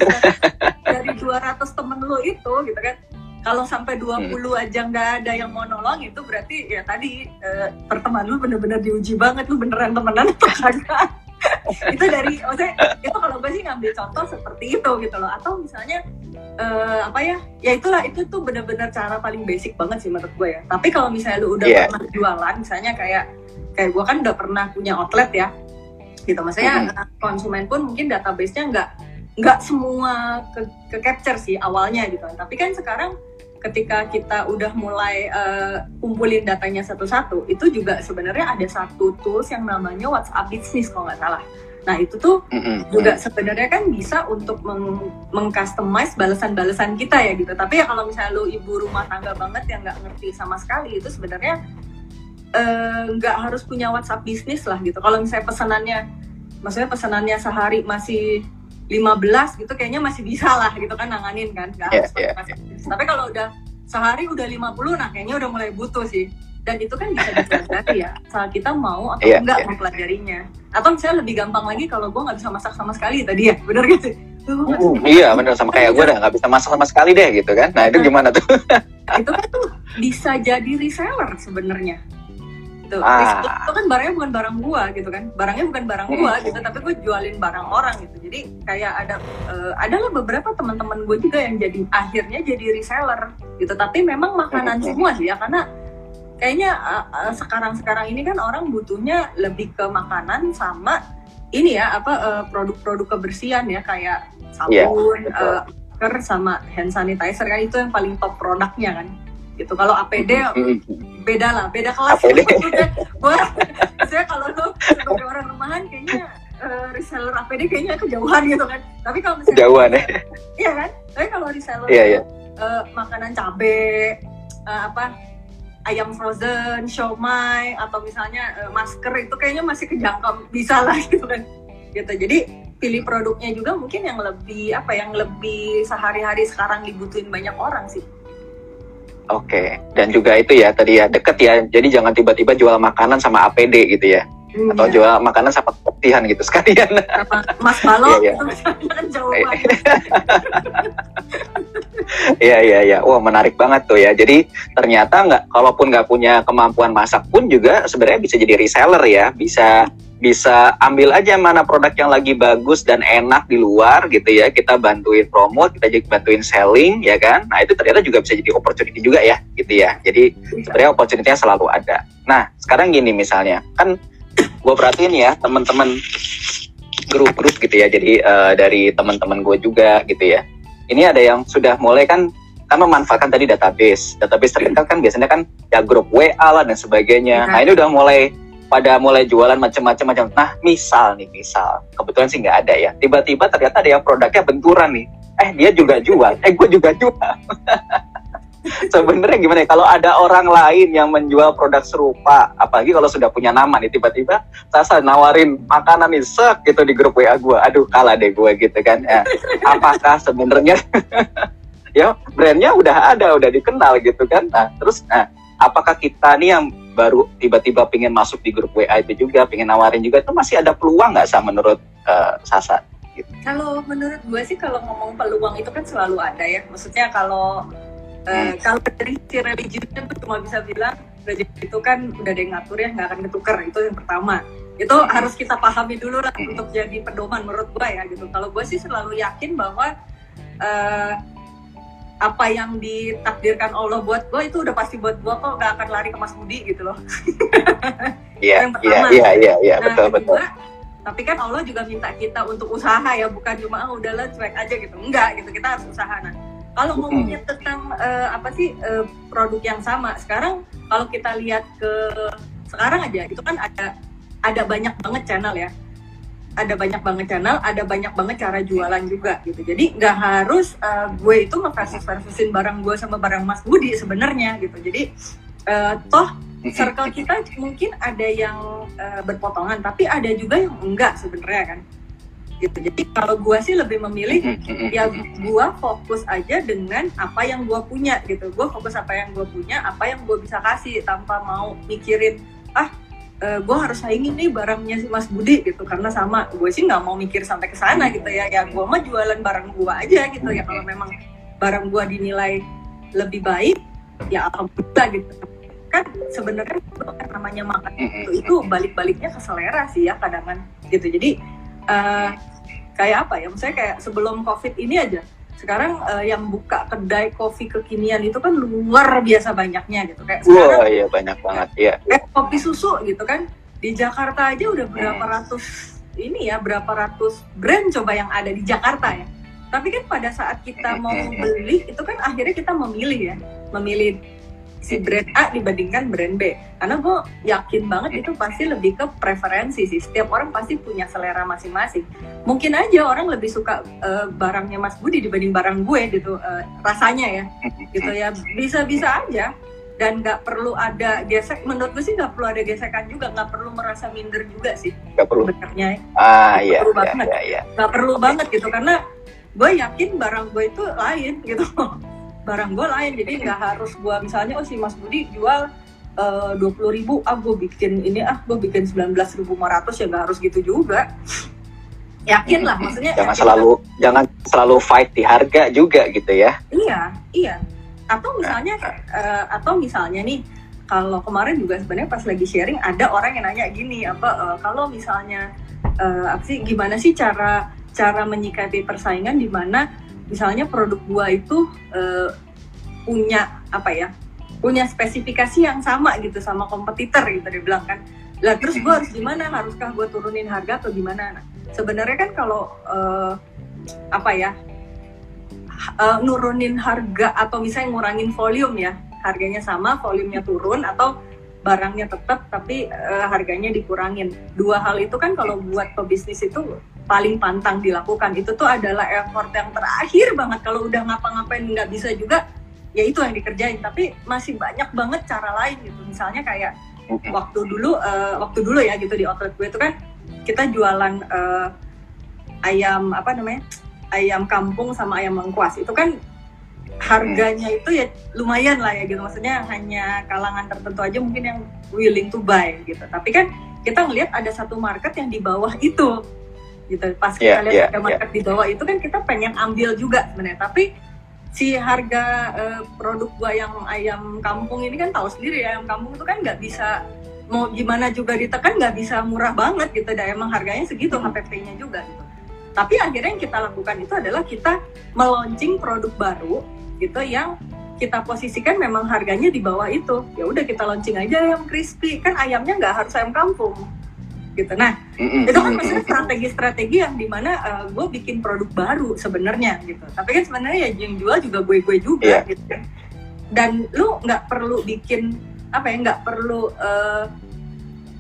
(laughs) dari 200 temen lu itu gitu kan kalau sampai 20 aja nggak ada yang mau nolong itu berarti ya tadi eh, pertemanan lu bener-bener diuji banget lu beneran temenan atau kagak? (laughs) Itu dari maksudnya itu kalau gue sih ngambil contoh seperti itu gitu loh. Atau misalnya eh, apa ya ya itulah itu tuh bener-bener cara paling basic banget sih menurut gue ya. Tapi kalau misalnya lu udah Iya. pernah jualan misalnya kayak kayak gue kan udah pernah punya outlet ya gitu. Maksudnya Mhm. eh, konsumen pun mungkin database-nya nggak nggak semua ke, ke capture sih awalnya gitu. Tapi kan sekarang ketika kita udah mulai eh, kumpulin datanya satu-satu itu juga sebenarnya ada satu tools yang namanya WhatsApp Business kalau nggak salah nah itu tuh Mm-mm. juga sebenarnya kan bisa untuk meng mengcustomize balasan-balasan kita ya gitu. Tapi ya kalau misalnya lu ibu rumah tangga banget yang nggak ngerti sama sekali itu sebenarnya eh, nggak harus punya WhatsApp bisnis lah gitu. Kalau misalnya pesanannya, maksudnya pesanannya sehari masih 15 gitu kayaknya masih bisa lah gitu kan nanganin kan. Nggak Iya, harus pakai iya, bisnis. Tapi kalau udah sehari udah 50 nah kayaknya udah mulai butuh sih. Dan itu kan bisa dipelajari ya, asal kita mau atau Iya, enggak iya. mempelajarinya. Atau misalnya lebih gampang lagi kalau gue nggak bisa masak sama sekali tadi ya, bener gak nggak Mm, bisa iya bener sama kayak gue dah nggak bisa masak sama sekali deh gitu kan nah itu gimana tuh itu kan tuh bisa jadi reseller sebenarnya Tuh, Ah. reseller itu kan barangnya bukan barang gua gitu kan barangnya bukan barang gua Hmm. gitu tapi gue jualin barang orang gitu jadi kayak ada eh, adalah beberapa teman-teman gue juga yang jadi akhirnya jadi reseller gitu tapi memang makanan Hmm. semua sih ya karena kayaknya eh, eh, sekarang-sekarang ini kan orang butuhnya lebih ke makanan sama ini ya apa produk-produk kebersihan ya kayak Iya, sabun, betul. eh, masker sama hand sanitizer kan itu yang paling top produknya kan gitu. Kalau APD beda lah beda kelas. APD. (laughs) Gua saya kalau lu sebagai orang rumahan kayaknya eh, reseller APD kayaknya kejauhan gitu kan. Tapi kalau misalnya Kejauhan ya. (laughs) iya kan? Tapi kalau reseller Iya, iya. eh, makanan cabe eh, apa ayam frozen, siomay atau misalnya eh, masker itu kayaknya masih kejangkau. Bisa lah (laughs) gitu kan. Gitu. Jadi pilih produknya juga mungkin yang lebih apa yang lebih sehari-hari sekarang dibutuhin banyak orang sih Oke, dan juga itu ya tadi ya deket ya. Jadi jangan tiba-tiba jual makanan sama APD gitu ya, atau Iya. jual makanan sama keputihan gitu sekalian. Mas Balok Iya, iya. itu misalnya kan jauh Iya. (laughs) Iya iya iya. Wah menarik banget tuh ya. Jadi ternyata nggak, kalaupun nggak punya kemampuan masak pun juga sebenarnya bisa jadi reseller ya. Bisa bisa ambil aja mana produk yang lagi bagus dan enak di luar gitu ya. Kita bantuin promote, kita juga bantuin selling ya kan. Nah itu ternyata juga bisa jadi opportunity juga ya gitu ya. Jadi sebenarnya opportunity-nya selalu ada. Nah, sekarang gini misalnya, kan (clears throat) gue perhatiin ya teman-teman grup-grup gitu ya, jadi eh, dari teman-teman gue juga gitu ya. Ini ada yang sudah mulai kan kan memanfaatkan tadi database. Database terkenal kan biasanya kan ya grup WA lah dan sebagainya. Nah, ini udah mulai pada mulai jualan macam-macam macam. Nah, misal nih, misal kebetulan sih nggak ada ya. Tiba-tiba ternyata ada yang produknya benturan nih. Eh, dia juga jual. Eh, gue juga jual. (laughs) sebenarnya gimana ya kalau ada orang lain yang menjual produk serupa apalagi kalau sudah punya nama nih tiba-tiba Sasa nawarin makanan nih sek gitu di grup WA gue aduh kalah deh gue gitu kan Ya, apakah sebenarnya (laughs) ya brandnya udah ada udah dikenal gitu kan nah terus nah, apakah kita nih yang baru tiba-tiba pingin masuk di grup WA itu juga pingin nawarin juga itu masih ada peluang nggak sah menurut eh, Sasa Kalau menurut gue sih kalau ngomong peluang itu kan selalu ada ya. Maksudnya kalau eh, kalau dari si religiusnya tuh cuma bisa bilang rezeki itu kan udah ada yang ngatur ya nggak akan ketuker itu yang pertama. Itu harus kita pahami dulu lah untuk jadi pedoman menurut gue ya gitu. Kalau gue sih selalu yakin bahwa eh, apa yang ditakdirkan Allah buat gue itu udah pasti buat gue kok nggak akan lari ke Mas Budi gitu loh. (laughs) iya yang pertama. iya iya iya nah betul betul. kedua tapi kan Allah juga minta kita untuk usaha ya bukan cuma ah, udahlah cuek aja gitu. Enggak gitu. Kita harus usaha. Nah kalau Mm-mm. ngomongin tentang eh, apa sih eh, produk yang sama sekarang kalau kita lihat ke sekarang aja itu kan ada ada banyak banget channel ya ada banyak banget channel ada banyak banget cara jualan juga gitu. Jadi nggak harus eh, gue itu ngeversus versusin barang gue sama barang Mas Budi sebenarnya gitu. Jadi eh, toh circle kita mungkin ada yang eh, berpotongan tapi ada juga yang enggak sebenarnya kan. Gitu. Jadi kalau gue sih lebih memilih ya gua fokus aja dengan apa yang gua punya gitu. Gua fokus apa yang gua punya apa yang gua bisa kasih tanpa mau mikirin ah eh, gua harus saingin nih barangnya si Mas Budi gitu. Karena sama gue sih nggak mau mikir sampai ke sana gitu ya. Ya gua mah jualan barang gua aja gitu ya. Kalau memang barang gua dinilai lebih baik ya alhamdulillah gitu. Kan sebenarnya namanya makan itu, itu balik-baliknya ke selera sih ya kadang kan gitu. Jadi eh, kayak apa ya? Misalnya kayak sebelum covid ini aja sekarang eh, yang buka kedai kopi kekinian itu kan luar biasa banyaknya gitu. Kayak sekarang wah iya banyak banget ya kayak kopi susu gitu kan. Di Jakarta aja udah berapa ratus ini ya berapa ratus brand coba yang ada di Jakarta ya. Tapi kan pada saat kita mau (laughs) beli itu kan akhirnya kita memilih ya. Memilih si brand A dibandingkan brand B. Karena gue yakin banget itu pasti lebih ke preferensi sih. Setiap orang pasti punya selera masing-masing. Mungkin aja orang lebih suka eh, barangnya Mas Budi dibanding barang gue gitu eh, rasanya ya. Gitu ya. Bisa-bisa aja. Dan nggak perlu ada gesek menurut gue sih nggak perlu ada gesekan juga. Nggak perlu merasa minder juga sih nggak perlu. sebenarnya. Ah iya perlu iya banget. iya iya. Nggak perlu banget gitu. Karena gue yakin barang gue itu lain gitu (laughs) barang gue lain. Jadi nggak harus gue misalnya oh si Mas Budi jual dua puluh ribu ah gue bikin ini ah gue bikin sembilan belas ribu lima ratus ya nggak harus gitu juga. Yakin lah maksudnya jangan yakin selalu jangan selalu fight di harga juga gitu ya. Iya, iya. Atau misalnya eh, atau misalnya nih kalau kemarin juga sebenarnya pas lagi sharing ada orang yang nanya gini apa eh, kalau misalnya eh, apa sih gimana sih cara cara menyikapi persaingan di mana misalnya produk gua itu eh, punya apa ya punya spesifikasi yang sama gitu sama kompetitor gitu dia bilang kan. Lah terus gua harus gimana? Haruskah gua turunin harga atau gimana? Nah, sebenarnya kan kalau eh, apa ya uh, nurunin harga atau misalnya ngurangin volume ya harganya sama volumenya turun atau barangnya tetap tapi uh, harganya dikurangin. Dua hal itu kan kalau buat pebisnis itu paling pantang dilakukan. Itu tuh adalah effort yang terakhir banget. Kalau udah ngapa-ngapain nggak bisa juga ya itu yang dikerjain. Tapi masih banyak banget cara lain gitu. Misalnya kayak waktu dulu uh, waktu dulu ya gitu di outlet gue itu kan kita jualan uh, ayam apa namanya ayam kampung sama ayam lengkuas itu kan harganya itu ya lumayan lah ya gitu. Maksudnya hanya kalangan tertentu aja mungkin yang willing to buy gitu. Tapi kan kita ngelihat ada satu market yang di bawah itu gitu. Pas kita Yeah, lihat yeah, ada market di bawah itu kan kita pengen ambil juga sebenarnya. Tapi si harga eh, produk gua yang ayam kampung ini kan tahu sendiri ya ayam kampung itu kan nggak bisa mau gimana juga ditekan nggak bisa murah banget gitu. Dan emang harganya segitu HPP-nya juga gitu. Tapi akhirnya yang kita lakukan itu adalah kita meluncing produk baru gitu yang kita posisikan memang harganya di bawah itu. Ya udah kita launching aja ayam crispy. Kan ayamnya nggak harus ayam kampung gitu. Nah itu kan maksudnya strategi-strategi yang di mana uh, gue bikin produk baru sebenarnya gitu. Tapi kan sebenarnya ya yang jual juga gue gue juga Iya. gitu. Dan lu nggak perlu bikin apa ya nggak perlu uh,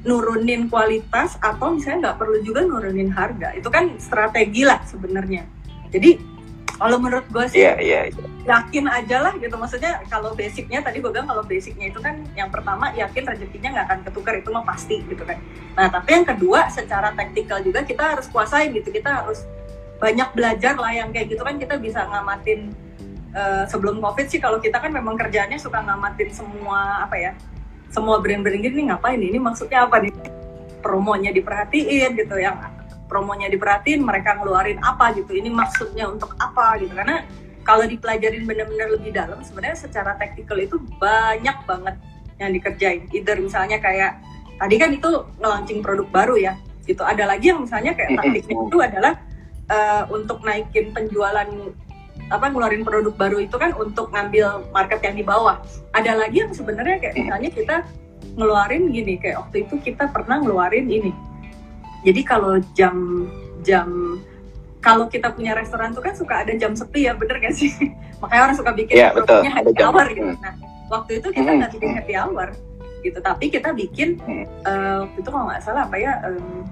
nurunin kualitas atau misalnya nggak perlu juga nurunin harga. Itu kan strategi lah sebenarnya. Jadi kalau menurut gue sih iya iya iya. yakin aja lah gitu. Maksudnya kalau basicnya tadi gue bilang kalau basicnya itu kan yang pertama yakin rezekinya nggak akan ketukar. Itu mah pasti gitu kan. Nah tapi yang kedua secara taktikal juga kita harus kuasain gitu. Kita harus banyak belajar lah yang kayak gitu kan. Kita bisa ngamatin eh, sebelum covid sih kalau kita kan memang kerjanya suka ngamatin semua apa ya semua brand-brand gini. Ngapain ini? Maksudnya apa nih? Promonya diperhatiin gitu. Yang promonya diperhatiin mereka ngeluarin apa gitu ini maksudnya untuk apa gitu. Karena kalau dipelajarin benar-benar lebih dalam sebenarnya secara taktikal itu banyak banget yang dikerjain. Either misalnya kayak tadi kan itu nge-launching produk baru ya gitu. Ada lagi yang misalnya kayak taktiknya itu adalah eh, untuk naikin penjualan apa ngeluarin produk baru itu kan untuk ngambil market yang di bawah. Ada lagi yang sebenarnya kayak misalnya kita ngeluarin gini kayak waktu itu kita pernah ngeluarin ini jadi kalau jam jam kalau kita punya restoran tuh kan suka ada jam sepi ya bener gak sih (laughs) makanya orang suka bikin Iya, betul. Ada happy jam. hour gitu Hmm. nah waktu itu kita Hmm. nggak bikin happy hour gitu tapi kita bikin Hmm. eh, waktu itu kalau nggak salah apa ya em,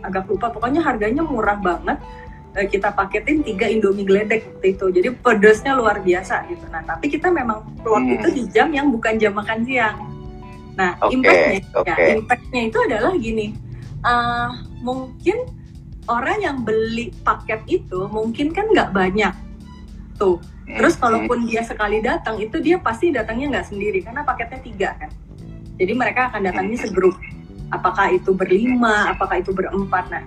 agak lupa pokoknya harganya murah banget Eh, kita paketin tiga indomie geledek waktu itu jadi pedesnya luar biasa gitu nah tapi kita memang plot Hmm. itu di jam yang bukan jam makan siang nah Oke, impactnya oke. ya impactnya itu adalah gini eh, mungkin orang yang beli paket itu mungkin kan nggak banyak tuh Terus kalaupun dia sekali datang itu dia pasti datangnya nggak sendiri karena paketnya tiga kan. Jadi mereka akan datangnya segrup. Apakah itu berlima, apakah itu berempat. Nah,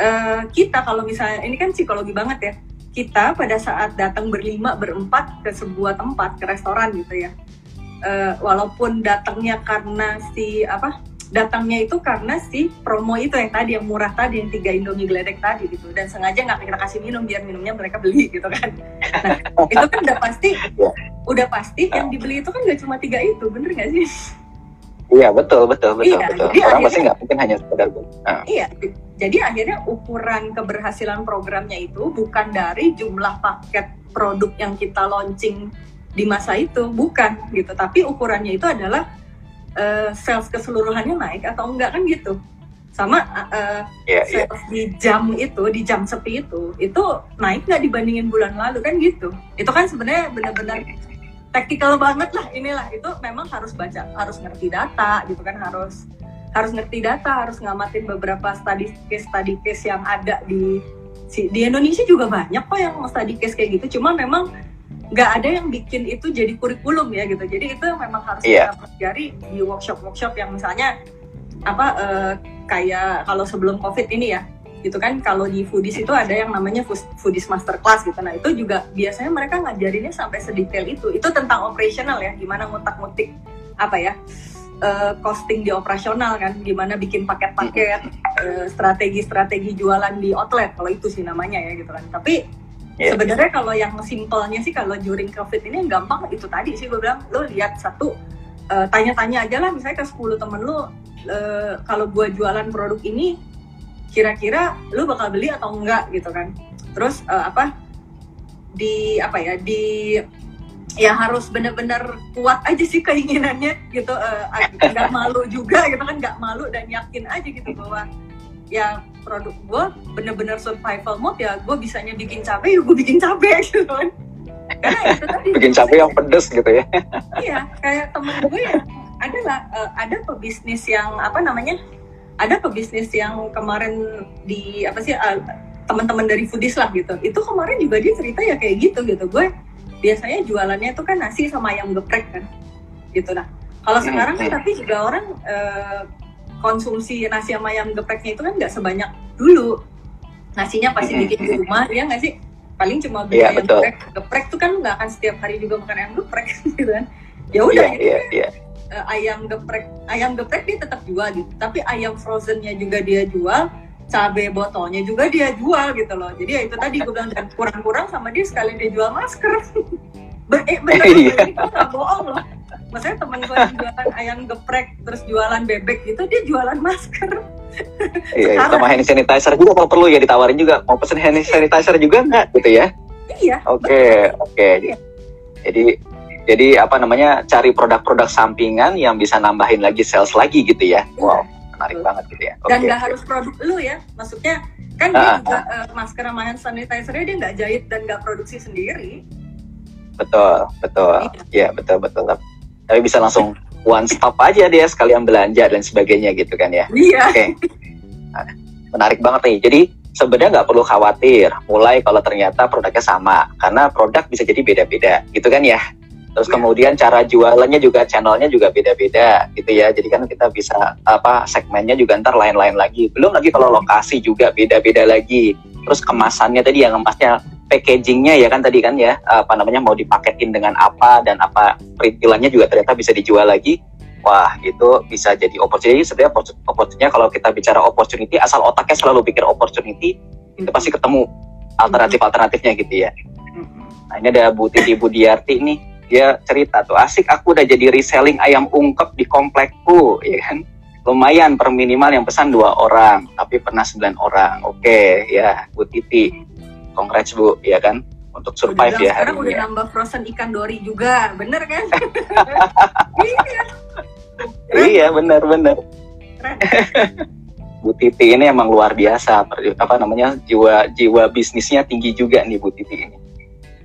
eh, kita kalau misalnya ini kan psikologi banget ya. Kita pada saat datang berlima, berempat ke sebuah tempat, ke restoran gitu ya. Eh, walaupun datangnya karena si apa? Datangnya itu karena si promo itu yang tadi yang murah tadi yang tiga indomie geledek tadi gitu dan sengaja nggak kita kasih minum biar minumnya mereka beli (laughs) gitu kan. Nah, itu kan udah pasti Ya. udah pasti yang dibeli itu kan gak cuma tiga itu bener gak sih Iya betul betul betul Iya, betul. jadi Orang akhirnya- pasti nggak mungkin hanya sekedar ah, iya jadi akhirnya ukuran keberhasilan programnya itu bukan dari jumlah paket produk yang kita launching di masa itu bukan gitu tapi ukurannya itu adalah eh, sales keseluruhannya naik atau enggak kan gitu. Sama eh, Iya iya. sales di jam itu di jam sepi itu itu naik nggak dibandingin bulan lalu kan gitu. Itu kan sebenarnya benar-benar taktikal banget lah inilah. Itu memang harus baca harus ngerti data gitu kan. Harus harus ngerti data harus ngamatin beberapa study case study case yang ada di di Indonesia juga banyak kok yang study case kayak gitu. Cuma memang nggak ada yang bikin itu jadi kurikulum ya gitu. Jadi itu memang harus Iya. kita pelajari di workshop workshop yang misalnya apa eh, kayak kalau sebelum covid ini ya gitu kan. Kalau di foodies itu ada yang namanya Food- foodies masterclass gitu. Nah itu juga biasanya mereka ngajarinnya sampai sedetail itu. Itu tentang operasional ya gimana ngutak-ngutik apa ya eh, costing di operasional kan. Gimana bikin paket-paket eh, strategi-strategi jualan di outlet. Kalau itu sih namanya ya gitu kan. Tapi Iya. sebenarnya kalau yang simpelnya sih kalau during covid ini yang gampang itu tadi sih gue bilang lo lihat satu eh, tanya-tanya aja lah misalnya ke 10 temen lo eh, kalau gue jualan produk ini kira-kira lu bakal beli atau enggak gitu kan terus eh, apa di apa ya di ya harus bener-bener kuat aja sih keinginannya gitu nggak malu juga gitu kan nggak malu dan yakin aja gitu bahwa ya produk gue bener-bener survival mode ya gue bisanya bikin cabai ya gue bikin cabai (laughs) gitu kan. Karena itu tadi (laughs) Bikin capek yang pedes gitu ya. (laughs) iya kayak temen gue ya ada lah eh, ada pebisnis yang apa namanya ada pebisnis yang kemarin di apa sih eh, teman-teman dari foodies lah gitu. Itu kemarin juga dia cerita ya kayak gitu gitu. Gue biasanya jualannya tuh kan nasi sama ayam geprek kan gitu. Nah kalau Hmm, sekarang kan tapi juga orang eh, konsumsi nasi sama ayam gepreknya itu kan nggak sebanyak dulu. Nasinya pasti bikin di rumah ya nggak sih? Paling cuma beli Iya, ayam betul. geprek. Geprek tuh kan nggak akan setiap hari juga makan ayam geprek (laughs) gitu kan? Ya udah Iya gitu iya iya. eh, ayam geprek ayam geprek dia tetap jual gitu. Tapi ayam frozennya juga dia jual cabai botolnya juga dia jual gitu loh. Jadi ya itu tadi gue bilang kurang-kurang sama dia sekali dia jual masker. (laughs) Ber eh, bener ini gue nggak bohong loh maksudnya temen gue yang jualan (laughs) ayam geprek terus jualan bebek gitu dia jualan masker Iya, iya. Sekarang- sama hand sanitizer juga kalau perlu ya ditawarin juga. Mau pesen hand sanitizer juga nggak gitu ya? iya Oke, oke. Iya. Jadi jadi apa namanya cari produk-produk sampingan yang bisa nambahin lagi sales lagi gitu ya. Wow, menarik banget gitu ya. dan nggak harus produk lu ya maksudnya kan dia Ah, juga eh, masker sama hand sanitizernya dia nggak jahit dan nggak produksi sendiri Betul, betul. Iya, betul, betul. Tapi bisa langsung one stop aja dia sekalian belanja dan sebagainya gitu kan ya. iya Oke. Nah, menarik banget nih. Jadi sebenarnya nggak perlu khawatir mulai kalau ternyata produknya sama karena produk bisa jadi beda-beda gitu kan ya. Terus Iya. kemudian cara jualannya juga channelnya juga beda-beda gitu ya. Jadi kan kita bisa apa segmennya juga ntar lain-lain lagi. Belum lagi kalau lokasi juga beda-beda lagi. Terus kemasannya tadi yang ngemasnya packagingnya ya kan tadi kan ya apa namanya mau dipaketin dengan apa dan apa perintilannya juga ternyata bisa dijual lagi. Wah itu bisa jadi opportunity. Sebenarnya opportu- opportunity kalau kita bicara opportunity asal otaknya selalu pikir opportunity itu pasti ketemu alternatif alternatifnya gitu ya. Nah ini ada Bu Titi Budiarti nih. Dia cerita tuh asik aku udah jadi reselling ayam ungkep di komplekku ya kan? Lumayan per minimal yang pesan dua orang tapi pernah sembilan orang. Oke ya Bu Titi congrats Bu ya kan? Untuk survive udah, ya hari udah ini ya. nambah frozen ikan dori juga bener kan? (laughs) Iya. Iya benar keren. (laughs) Bu Titi ini emang luar biasa. Apa namanya jiwa jiwa bisnisnya tinggi juga nih Bu Titi ini.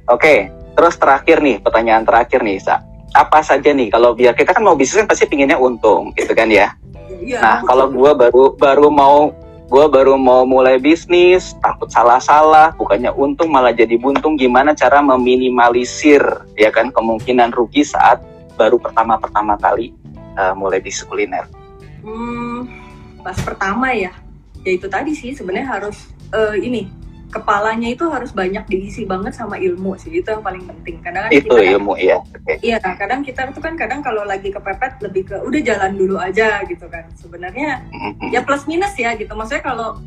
Oke terus terakhir nih pertanyaan terakhir nih Sa. Apa saja nih kalau biar kita kan mau bisnis kan pasti pinginnya untung gitu kan ya? Iya Nah, kalau gua baru baru mau gua baru mau mulai bisnis, takut salah-salah, bukannya untung malah jadi buntung. Gimana cara meminimalisir ya kan kemungkinan rugi saat baru pertama-pertama kali uh, mulai bisnis kuliner? Hmm, pas pertama ya, ya itu tadi sih sebenarnya harus eh, ini kepalanya itu harus banyak diisi banget sama ilmu sih itu yang paling penting. Kadang kan Itu kita kan- ilmu ya. Oke. Iya, kadang kita itu kan kadang kalau lagi kepepet lebih ke udah jalan dulu aja gitu kan. Sebenarnya ya plus minus ya gitu. Maksudnya kalau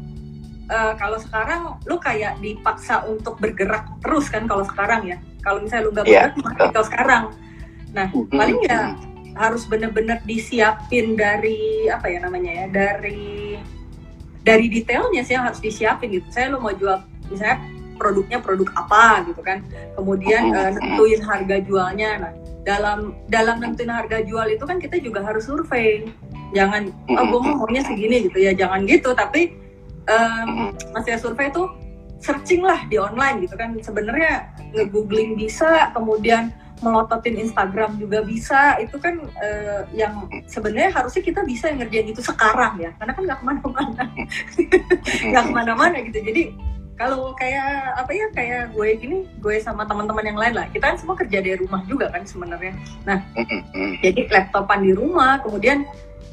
eh, kalau sekarang lu kayak dipaksa untuk bergerak terus kan kalau sekarang ya. Kalau misalnya lu nggak Iya, bergerak, mati kalau sekarang. Nah, paling ya harus bener-bener disiapin dari apa ya namanya ya dari dari detailnya sih yang harus disiapin gitu. Saya lu mau jual misalnya produknya produk apa gitu kan. Kemudian eh, nentuin harga jualnya. Nah, dalam dalam nentuin harga jual itu kan kita juga harus survei. Jangan oh gue maunya segini gitu ya, jangan gitu. Tapi Mhm. maksudnya survei itu searching lah di online gitu kan. Sebenarnya nge-googling bisa, kemudian melototin Instagram juga bisa. Itu kan eh, yang sebenarnya harusnya kita bisa ngerjain itu sekarang ya, karena kan nggak ke mana-mana, (laughs) nggak ke mana-mana gitu. Jadi kalau kayak apa ya kayak gue gini, gue sama teman-teman yang lain lah, kita kan semua kerja dari rumah juga kan sebenarnya. Mhm. Jadi laptopan di rumah, kemudian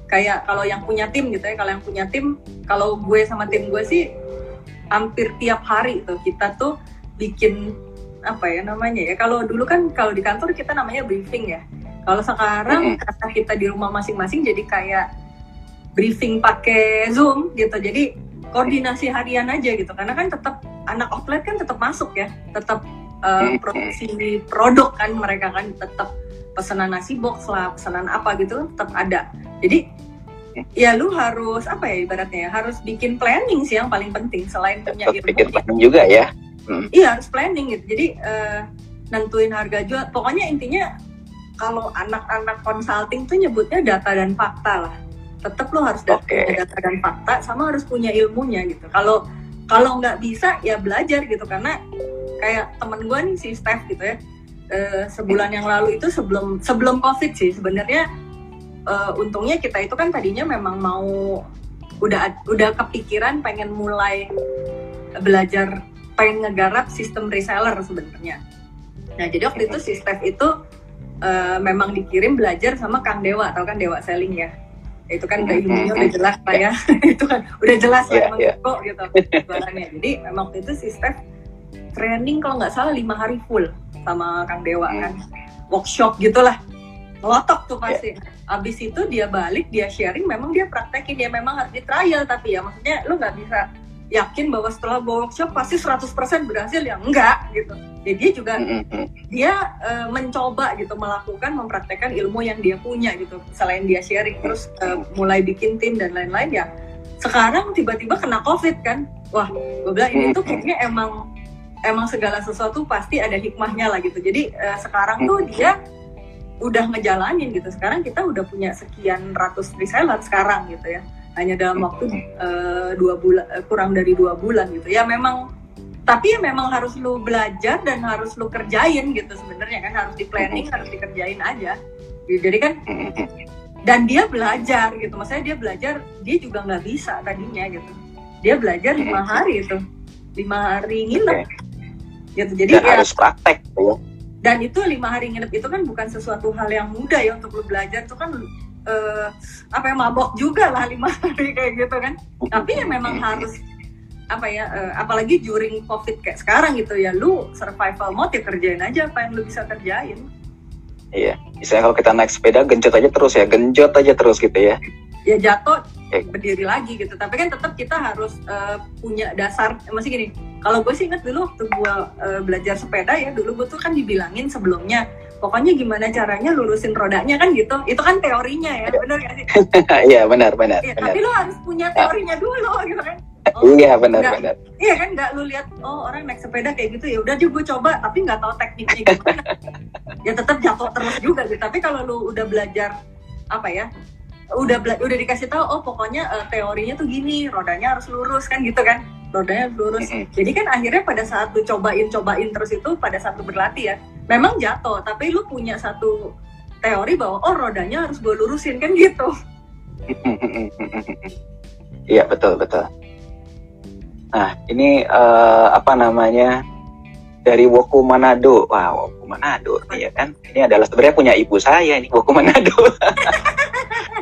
kayak kalau yang punya tim gitu ya, kalau yang punya tim, kalau gue sama tim gue sih hampir tiap hari tuh kita tuh bikin apa ya namanya ya. Kalau dulu kan kalau di kantor kita namanya briefing ya. Kalau sekarang karena kita di rumah masing-masing jadi kayak briefing pakai Zoom gitu. Jadi koordinasi harian aja gitu. Karena kan tetap anak outlet kan tetap masuk ya, tetap uh, produksi produk kan mereka kan tetap pesanan nasi box lah, pesanan apa gitu kan tetap ada. Jadi ya lu harus apa ya ibaratnya ya, harus bikin planning sih yang paling penting selain punya pikir ilmu. planning juga ya. Iya harus planning gitu. Jadi eh, nentuin harga jual. Pokoknya intinya kalau anak-anak consulting tuh nyebutnya data dan fakta lah. Tetap lo harus Oke. punya data dan fakta sama harus punya ilmunya gitu. Kalau kalau nggak bisa ya belajar gitu karena kayak temen gue nih si Steph gitu ya. eh, sebulan yang lalu itu sebelum sebelum covid sih sebenarnya eh, untungnya kita itu kan tadinya memang mau udah udah kepikiran pengen mulai belajar pengen ngegarap sistem reseller sebenarnya. Nah jadi waktu itu si Steph itu eh, memang dikirim belajar sama Kang Dewa, atau kan Dewa Selling ya. Itu kan udah ilmunya udah jelas lah ya. (laughs) itu kan udah jelas lah Iya, iya. kok gitu jualannya. Jadi memang waktu itu si Steph training kalau nggak salah lima hari full sama Kang Dewa kan. Workshop gitulah. Ngelotok tuh pasti. Abis itu dia balik, dia sharing, memang dia praktekin, dia memang harus di trial tapi ya maksudnya lu nggak bisa yakin bahwa setelah workshop pasti 100% berhasil ya enggak gitu. Jadi dia juga dia eh, mencoba gitu melakukan mempraktekkan ilmu yang dia punya gitu. Selain dia sharing terus eh, mulai bikin tim dan lain-lain ya sekarang tiba-tiba kena covid kan. Wah gue bilang ini tuh kayaknya emang emang segala sesuatu pasti ada hikmahnya lah gitu. Jadi eh, sekarang tuh dia udah ngejalanin gitu. Sekarang kita udah punya sekian ratus reseller sekarang gitu ya hanya dalam waktu eh, dua bulan eh, kurang dari dua bulan gitu. Ya memang tapi ya memang harus lu belajar dan harus lu kerjain gitu sebenarnya kan. Harus di planning harus dikerjain aja. Jadi kan dan dia belajar gitu. Maksudnya dia belajar dia juga nggak bisa tadinya gitu. Dia belajar lima hari itu. Lima hari nginep. Gitu. Jadi Dan ya harus praktek gitu ya. dan itu lima hari nginep itu kan bukan sesuatu hal yang mudah ya untuk lu belajar. Itu kan eh, apa ya mabok juga lah lima (laughs) hari kayak gitu kan tapi ya memang harus apa ya eh, apalagi during covid kayak sekarang gitu ya lu survival mode ya kerjain aja apa yang lu bisa kerjain Iya. Misalnya kalau kita naik sepeda genjot aja terus ya, genjot aja terus gitu ya. ya jatuh okay. berdiri lagi gitu tapi kan tetap kita harus uh, punya dasar masih gini kalau gue sih ingat dulu waktu gue uh, belajar sepeda ya dulu gue tuh kan dibilangin sebelumnya pokoknya gimana caranya lurusin rodanya kan gitu itu kan teorinya ya (laughs) benar gak sih iya benar benar, ya, benar tapi lo harus punya teorinya dulu gitu kan Oh, iya benar benar. Iya kan nggak lu lihat oh orang naik sepeda kayak gitu ya udah juga coba tapi nggak tahu tekniknya gimana. (laughs) ya tetap jatuh terus juga gitu. Tapi kalau lu udah belajar apa ya udah udah dikasih tahu oh pokoknya uh, teorinya tuh gini rodanya harus lurus kan gitu kan rodanya lurus mm -hmm. jadi kan akhirnya pada saat lu cobain cobain terus itu pada saat lu berlatih ya memang jatuh tapi lu punya satu teori bahwa oh rodanya harus gue lurusin kan gitu (laughs) iya betul betul nah ini uh, apa namanya dari Woku Manado. Wah, Woku Manado ya kan. Ini adalah sebenarnya punya ibu saya ini Woku Manado. (laughs)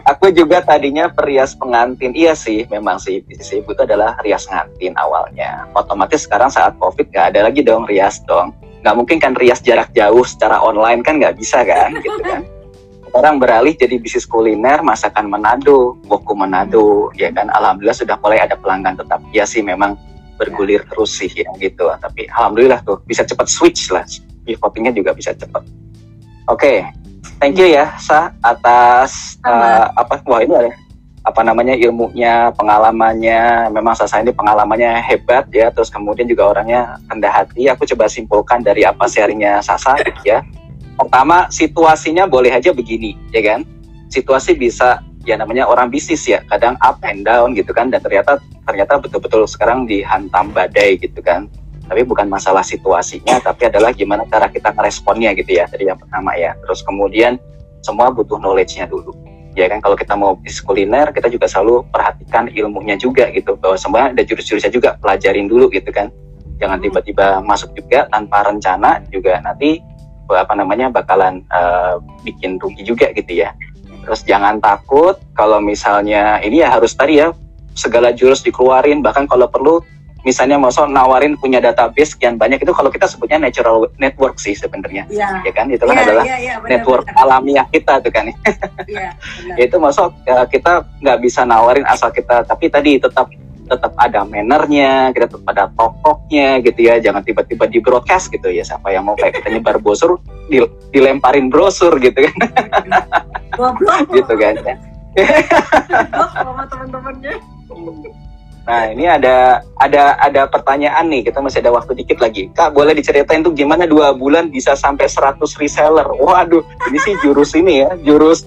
aku juga tadinya perias pengantin. Iya sih, memang sih bisnis ibu itu adalah rias ngantin awalnya. Otomatis sekarang saat covid gak ada lagi dong rias dong. Nggak mungkin kan rias jarak jauh secara online kan nggak bisa kan, gitu kan. Orang beralih jadi bisnis kuliner masakan Manado, Woku Manado, ya kan. Alhamdulillah sudah mulai ada pelanggan tetap. Ya sih memang bergulir terus sih ya gitu. Tapi alhamdulillah tuh bisa cepat switch lah. Pivotingnya juga bisa cepat. Oke, okay thank you ya Sa atas uh, apa wah ini ada apa namanya ilmunya, pengalamannya. Memang Sasa ini pengalamannya hebat ya. Terus kemudian juga orangnya rendah hati. Aku coba simpulkan dari apa sharingnya Sasa ya. Pertama situasinya boleh aja begini ya kan. Situasi bisa ya namanya orang bisnis ya. Kadang up and down gitu kan. Dan ternyata ternyata betul-betul sekarang dihantam badai gitu kan tapi bukan masalah situasinya tapi adalah gimana cara kita meresponnya gitu ya. Dari yang pertama ya. Terus kemudian semua butuh knowledge-nya dulu. Ya kan kalau kita mau bisnis kuliner kita juga selalu perhatikan ilmunya juga gitu. Bahwa semua ada jurus-jurusnya juga pelajarin dulu gitu kan. Jangan hmm. tiba-tiba masuk juga tanpa rencana juga. Nanti apa namanya bakalan uh, bikin rugi juga gitu ya. Terus jangan takut kalau misalnya ini ya harus tadi ya segala jurus dikeluarin. Bahkan kalau perlu misalnya mau nawarin punya database sekian banyak itu kalau kita sebutnya natural network sih sebenarnya. Ya. ya kan? Itu kan ya, adalah ya, ya, benar, network benar. alamiah kita tuh kan. (laughs) Ya, ya itu masuk ya, kita nggak bisa nawarin asal kita tapi tadi tetap tetap ada mannernya, kita tetap ada tokohnya gitu ya, jangan tiba-tiba di broadcast gitu ya, siapa yang mau kayak kita nyebar brosur, dilemparin brosur gitu kan, (laughs) gitu kan, ya. sama teman-temannya. Nah ini ada ada ada pertanyaan nih kita masih ada waktu dikit lagi. Kak boleh diceritain tuh gimana dua bulan bisa sampai 100 reseller? Waduh ini sih jurus ini ya jurus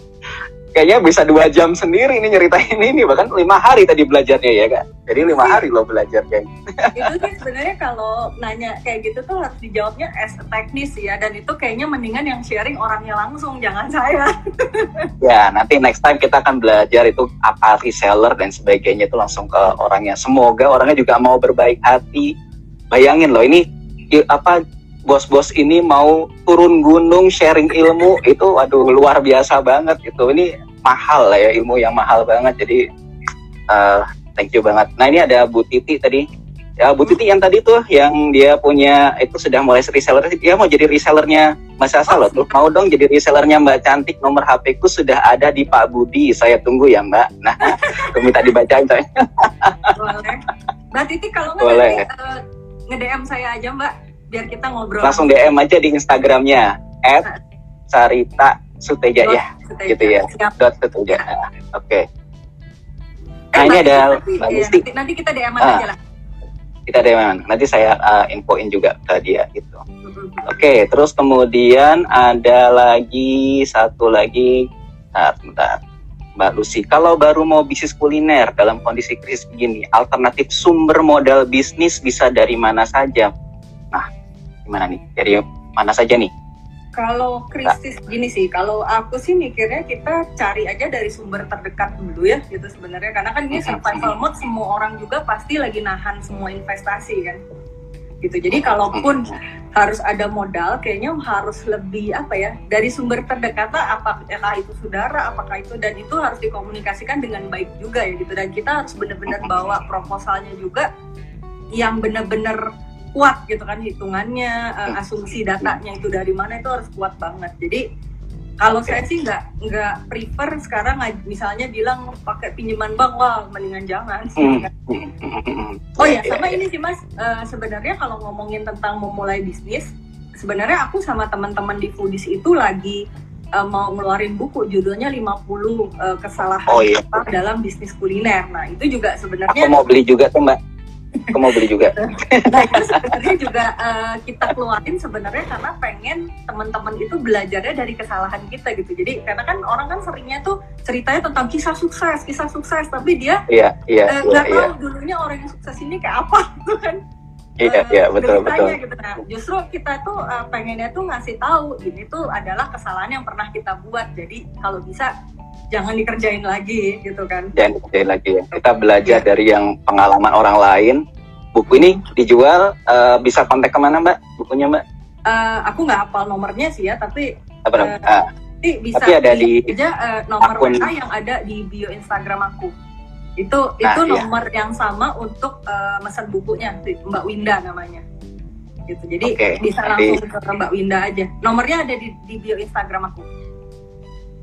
kayaknya bisa dua jam sendiri ini nyeritain ini bahkan lima hari tadi belajarnya ya kak. Jadi lima hari lo belajar kayak (laughs) itu sih sebenarnya kalau nanya kayak gitu tuh harus dijawabnya as a teknis ya dan itu kayaknya mendingan yang sharing orangnya langsung jangan saya. (laughs) Ya nanti next time kita akan belajar itu apa reseller dan sebagainya itu langsung ke orangnya. Semoga orangnya juga mau berbaik hati. Bayangin loh ini apa bos-bos ini mau turun gunung sharing ilmu itu waduh luar biasa banget itu ini mahal lah ya ilmu yang mahal banget. Jadi uh, thank you banget. Nah ini ada Bu Titi tadi. Ya Bu Titi yang tadi tuh yang dia punya itu sudah mulai reseller. Dia mau jadi resellernya Mas Asa loh tuh. Mau dong jadi resellernya Mbak Cantik nomor HP ku sudah ada di Pak Budi. Saya tunggu ya Mbak. Nah (laughs) tuh minta dibacain coy. Boleh. Mbak Titi kalau nggak nanti uh, nge-DM saya aja Mbak biar kita ngobrol. Langsung DM aja di Instagramnya at Sarita Suteja ya, gitu ya. Dot Suteja. Oke. Okay. Nah eh, ini ada Mbak iya, nanti, nanti kita DM ah, aja lah. Kita DM, nanti saya uh, infoin juga ke dia gitu. Oke, okay, terus kemudian ada lagi satu lagi, nah, bentar. Mbak Lucy, kalau baru mau bisnis kuliner dalam kondisi krisis begini, alternatif sumber modal bisnis bisa dari mana saja? Nah, gimana nih? Dari mana saja nih? Kalau krisis nah. gini sih, kalau aku sih mikirnya kita cari aja dari sumber terdekat dulu ya gitu sebenarnya. Karena kan ini survival mode semua orang juga pasti lagi nahan semua investasi kan. Gitu. Jadi kalaupun harus ada modal, kayaknya harus lebih apa ya dari sumber terdekat apakah itu saudara, apakah itu dan itu harus dikomunikasikan dengan baik juga ya gitu. Dan kita harus benar-benar bawa proposalnya juga yang benar-benar kuat gitu kan hitungannya uh, asumsi datanya itu dari mana itu harus kuat banget jadi Kalau saya sih nggak nggak prefer sekarang misalnya bilang pakai pinjaman bank wah mendingan jangan sih. Hmm. Oh ya, sama ini sih Mas, Eh, sebenarnya kalau ngomongin tentang memulai bisnis, sebenarnya aku sama teman-teman di Foodies itu lagi eh, mau ngeluarin buku judulnya 50 eh, kesalahan Oh, iya. dalam bisnis kuliner. Nah, itu juga Aku sebenarnya mau beli juga tuh mbak. Aku mau beli juga. nah, itu sebenarnya juga eh, kita keluarin sebenarnya karena pengen teman-teman itu belajarnya dari kesalahan kita gitu. Jadi karena kan orang kan seringnya tuh ceritanya tentang kisah sukses, kisah sukses, tapi dia Iya, iya, eh, iya, nggak iya. tahu dulunya orang yang sukses ini kayak apa (laughs) gitu kan. Iya, eh, iya, betul, betul. gitu. Nah, justru kita tuh eh, pengennya tuh ngasih tahu ini tuh adalah kesalahan yang pernah kita buat. Jadi kalau bisa jangan dikerjain lagi gitu kan. Jangan dikerjain lagi ya. Kita belajar Iya. dari yang pengalaman orang lain. Buku ini dijual, eh, bisa kontak ke mana mbak? Bukunya mbak? Eh, aku nggak hafal nomornya sih ya, tapi Apa Eh? Ah, nanti bisa Tapi ada di aja eh, nomor akun. WA yang ada di bio Instagram aku. Itu Nah, itu iya. nomor yang sama untuk eh, pesan bukunya Mbak Winda namanya. Gitu. Jadi Oke, bisa langsung ke Mbak Winda aja. Nomornya ada di, di bio Instagram aku.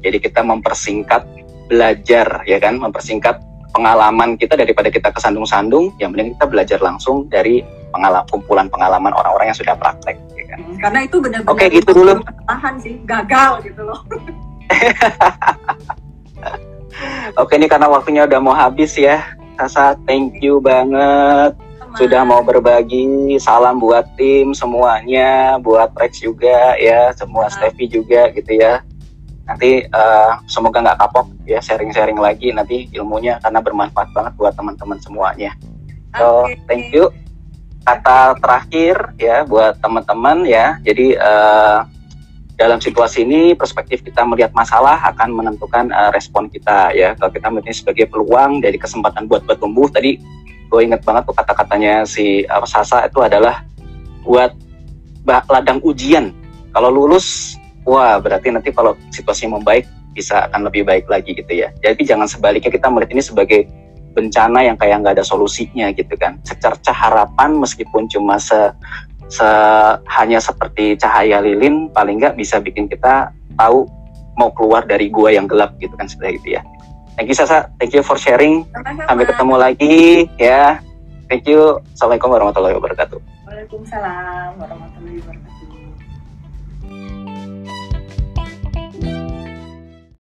Jadi kita mempersingkat belajar ya kan, mempersingkat pengalaman kita daripada kita kesandung-sandung, yang penting kita belajar langsung dari pengalaman kumpulan pengalaman orang-orang yang sudah praktek ya kan. Hmm, Karena itu benar-benar Oke, gitu dulu. kesalahan sih, gagal gitu loh. (laughs) Oke ini karena waktunya udah mau habis ya. Sasa, thank you banget sudah mau berbagi. Salam buat tim semuanya, buat Rex juga ya, semua. Steffi juga gitu ya. Nanti eh, semoga nggak kapok ya sharing-sharing lagi nanti ilmunya karena bermanfaat banget buat teman-teman semuanya. So, Oke. thank you. Kata terakhir ya buat teman-teman ya. Jadi eh, dalam situasi ini perspektif kita melihat masalah akan menentukan eh, respon kita ya. Kalau kita melihatnya sebagai peluang dari kesempatan buat bertumbuh tadi gue inget banget tuh kata-katanya si apa Sasa itu adalah buat ladang ujian. Kalau lulus, wah berarti nanti kalau situasi membaik bisa akan lebih baik lagi gitu ya. Jadi jangan sebaliknya kita melihat ini sebagai bencana yang kayak nggak ada solusinya gitu kan. Secercah harapan meskipun cuma se, se- hanya seperti cahaya lilin, paling nggak bisa bikin kita tahu mau keluar dari gua yang gelap gitu kan seperti itu ya. Thank you Sasa, thank you for sharing. Sama-sama. Sampai ketemu lagi ya. Thank you. Assalamualaikum warahmatullahi wabarakatuh. Waalaikumsalam warahmatullahi wabarakatuh.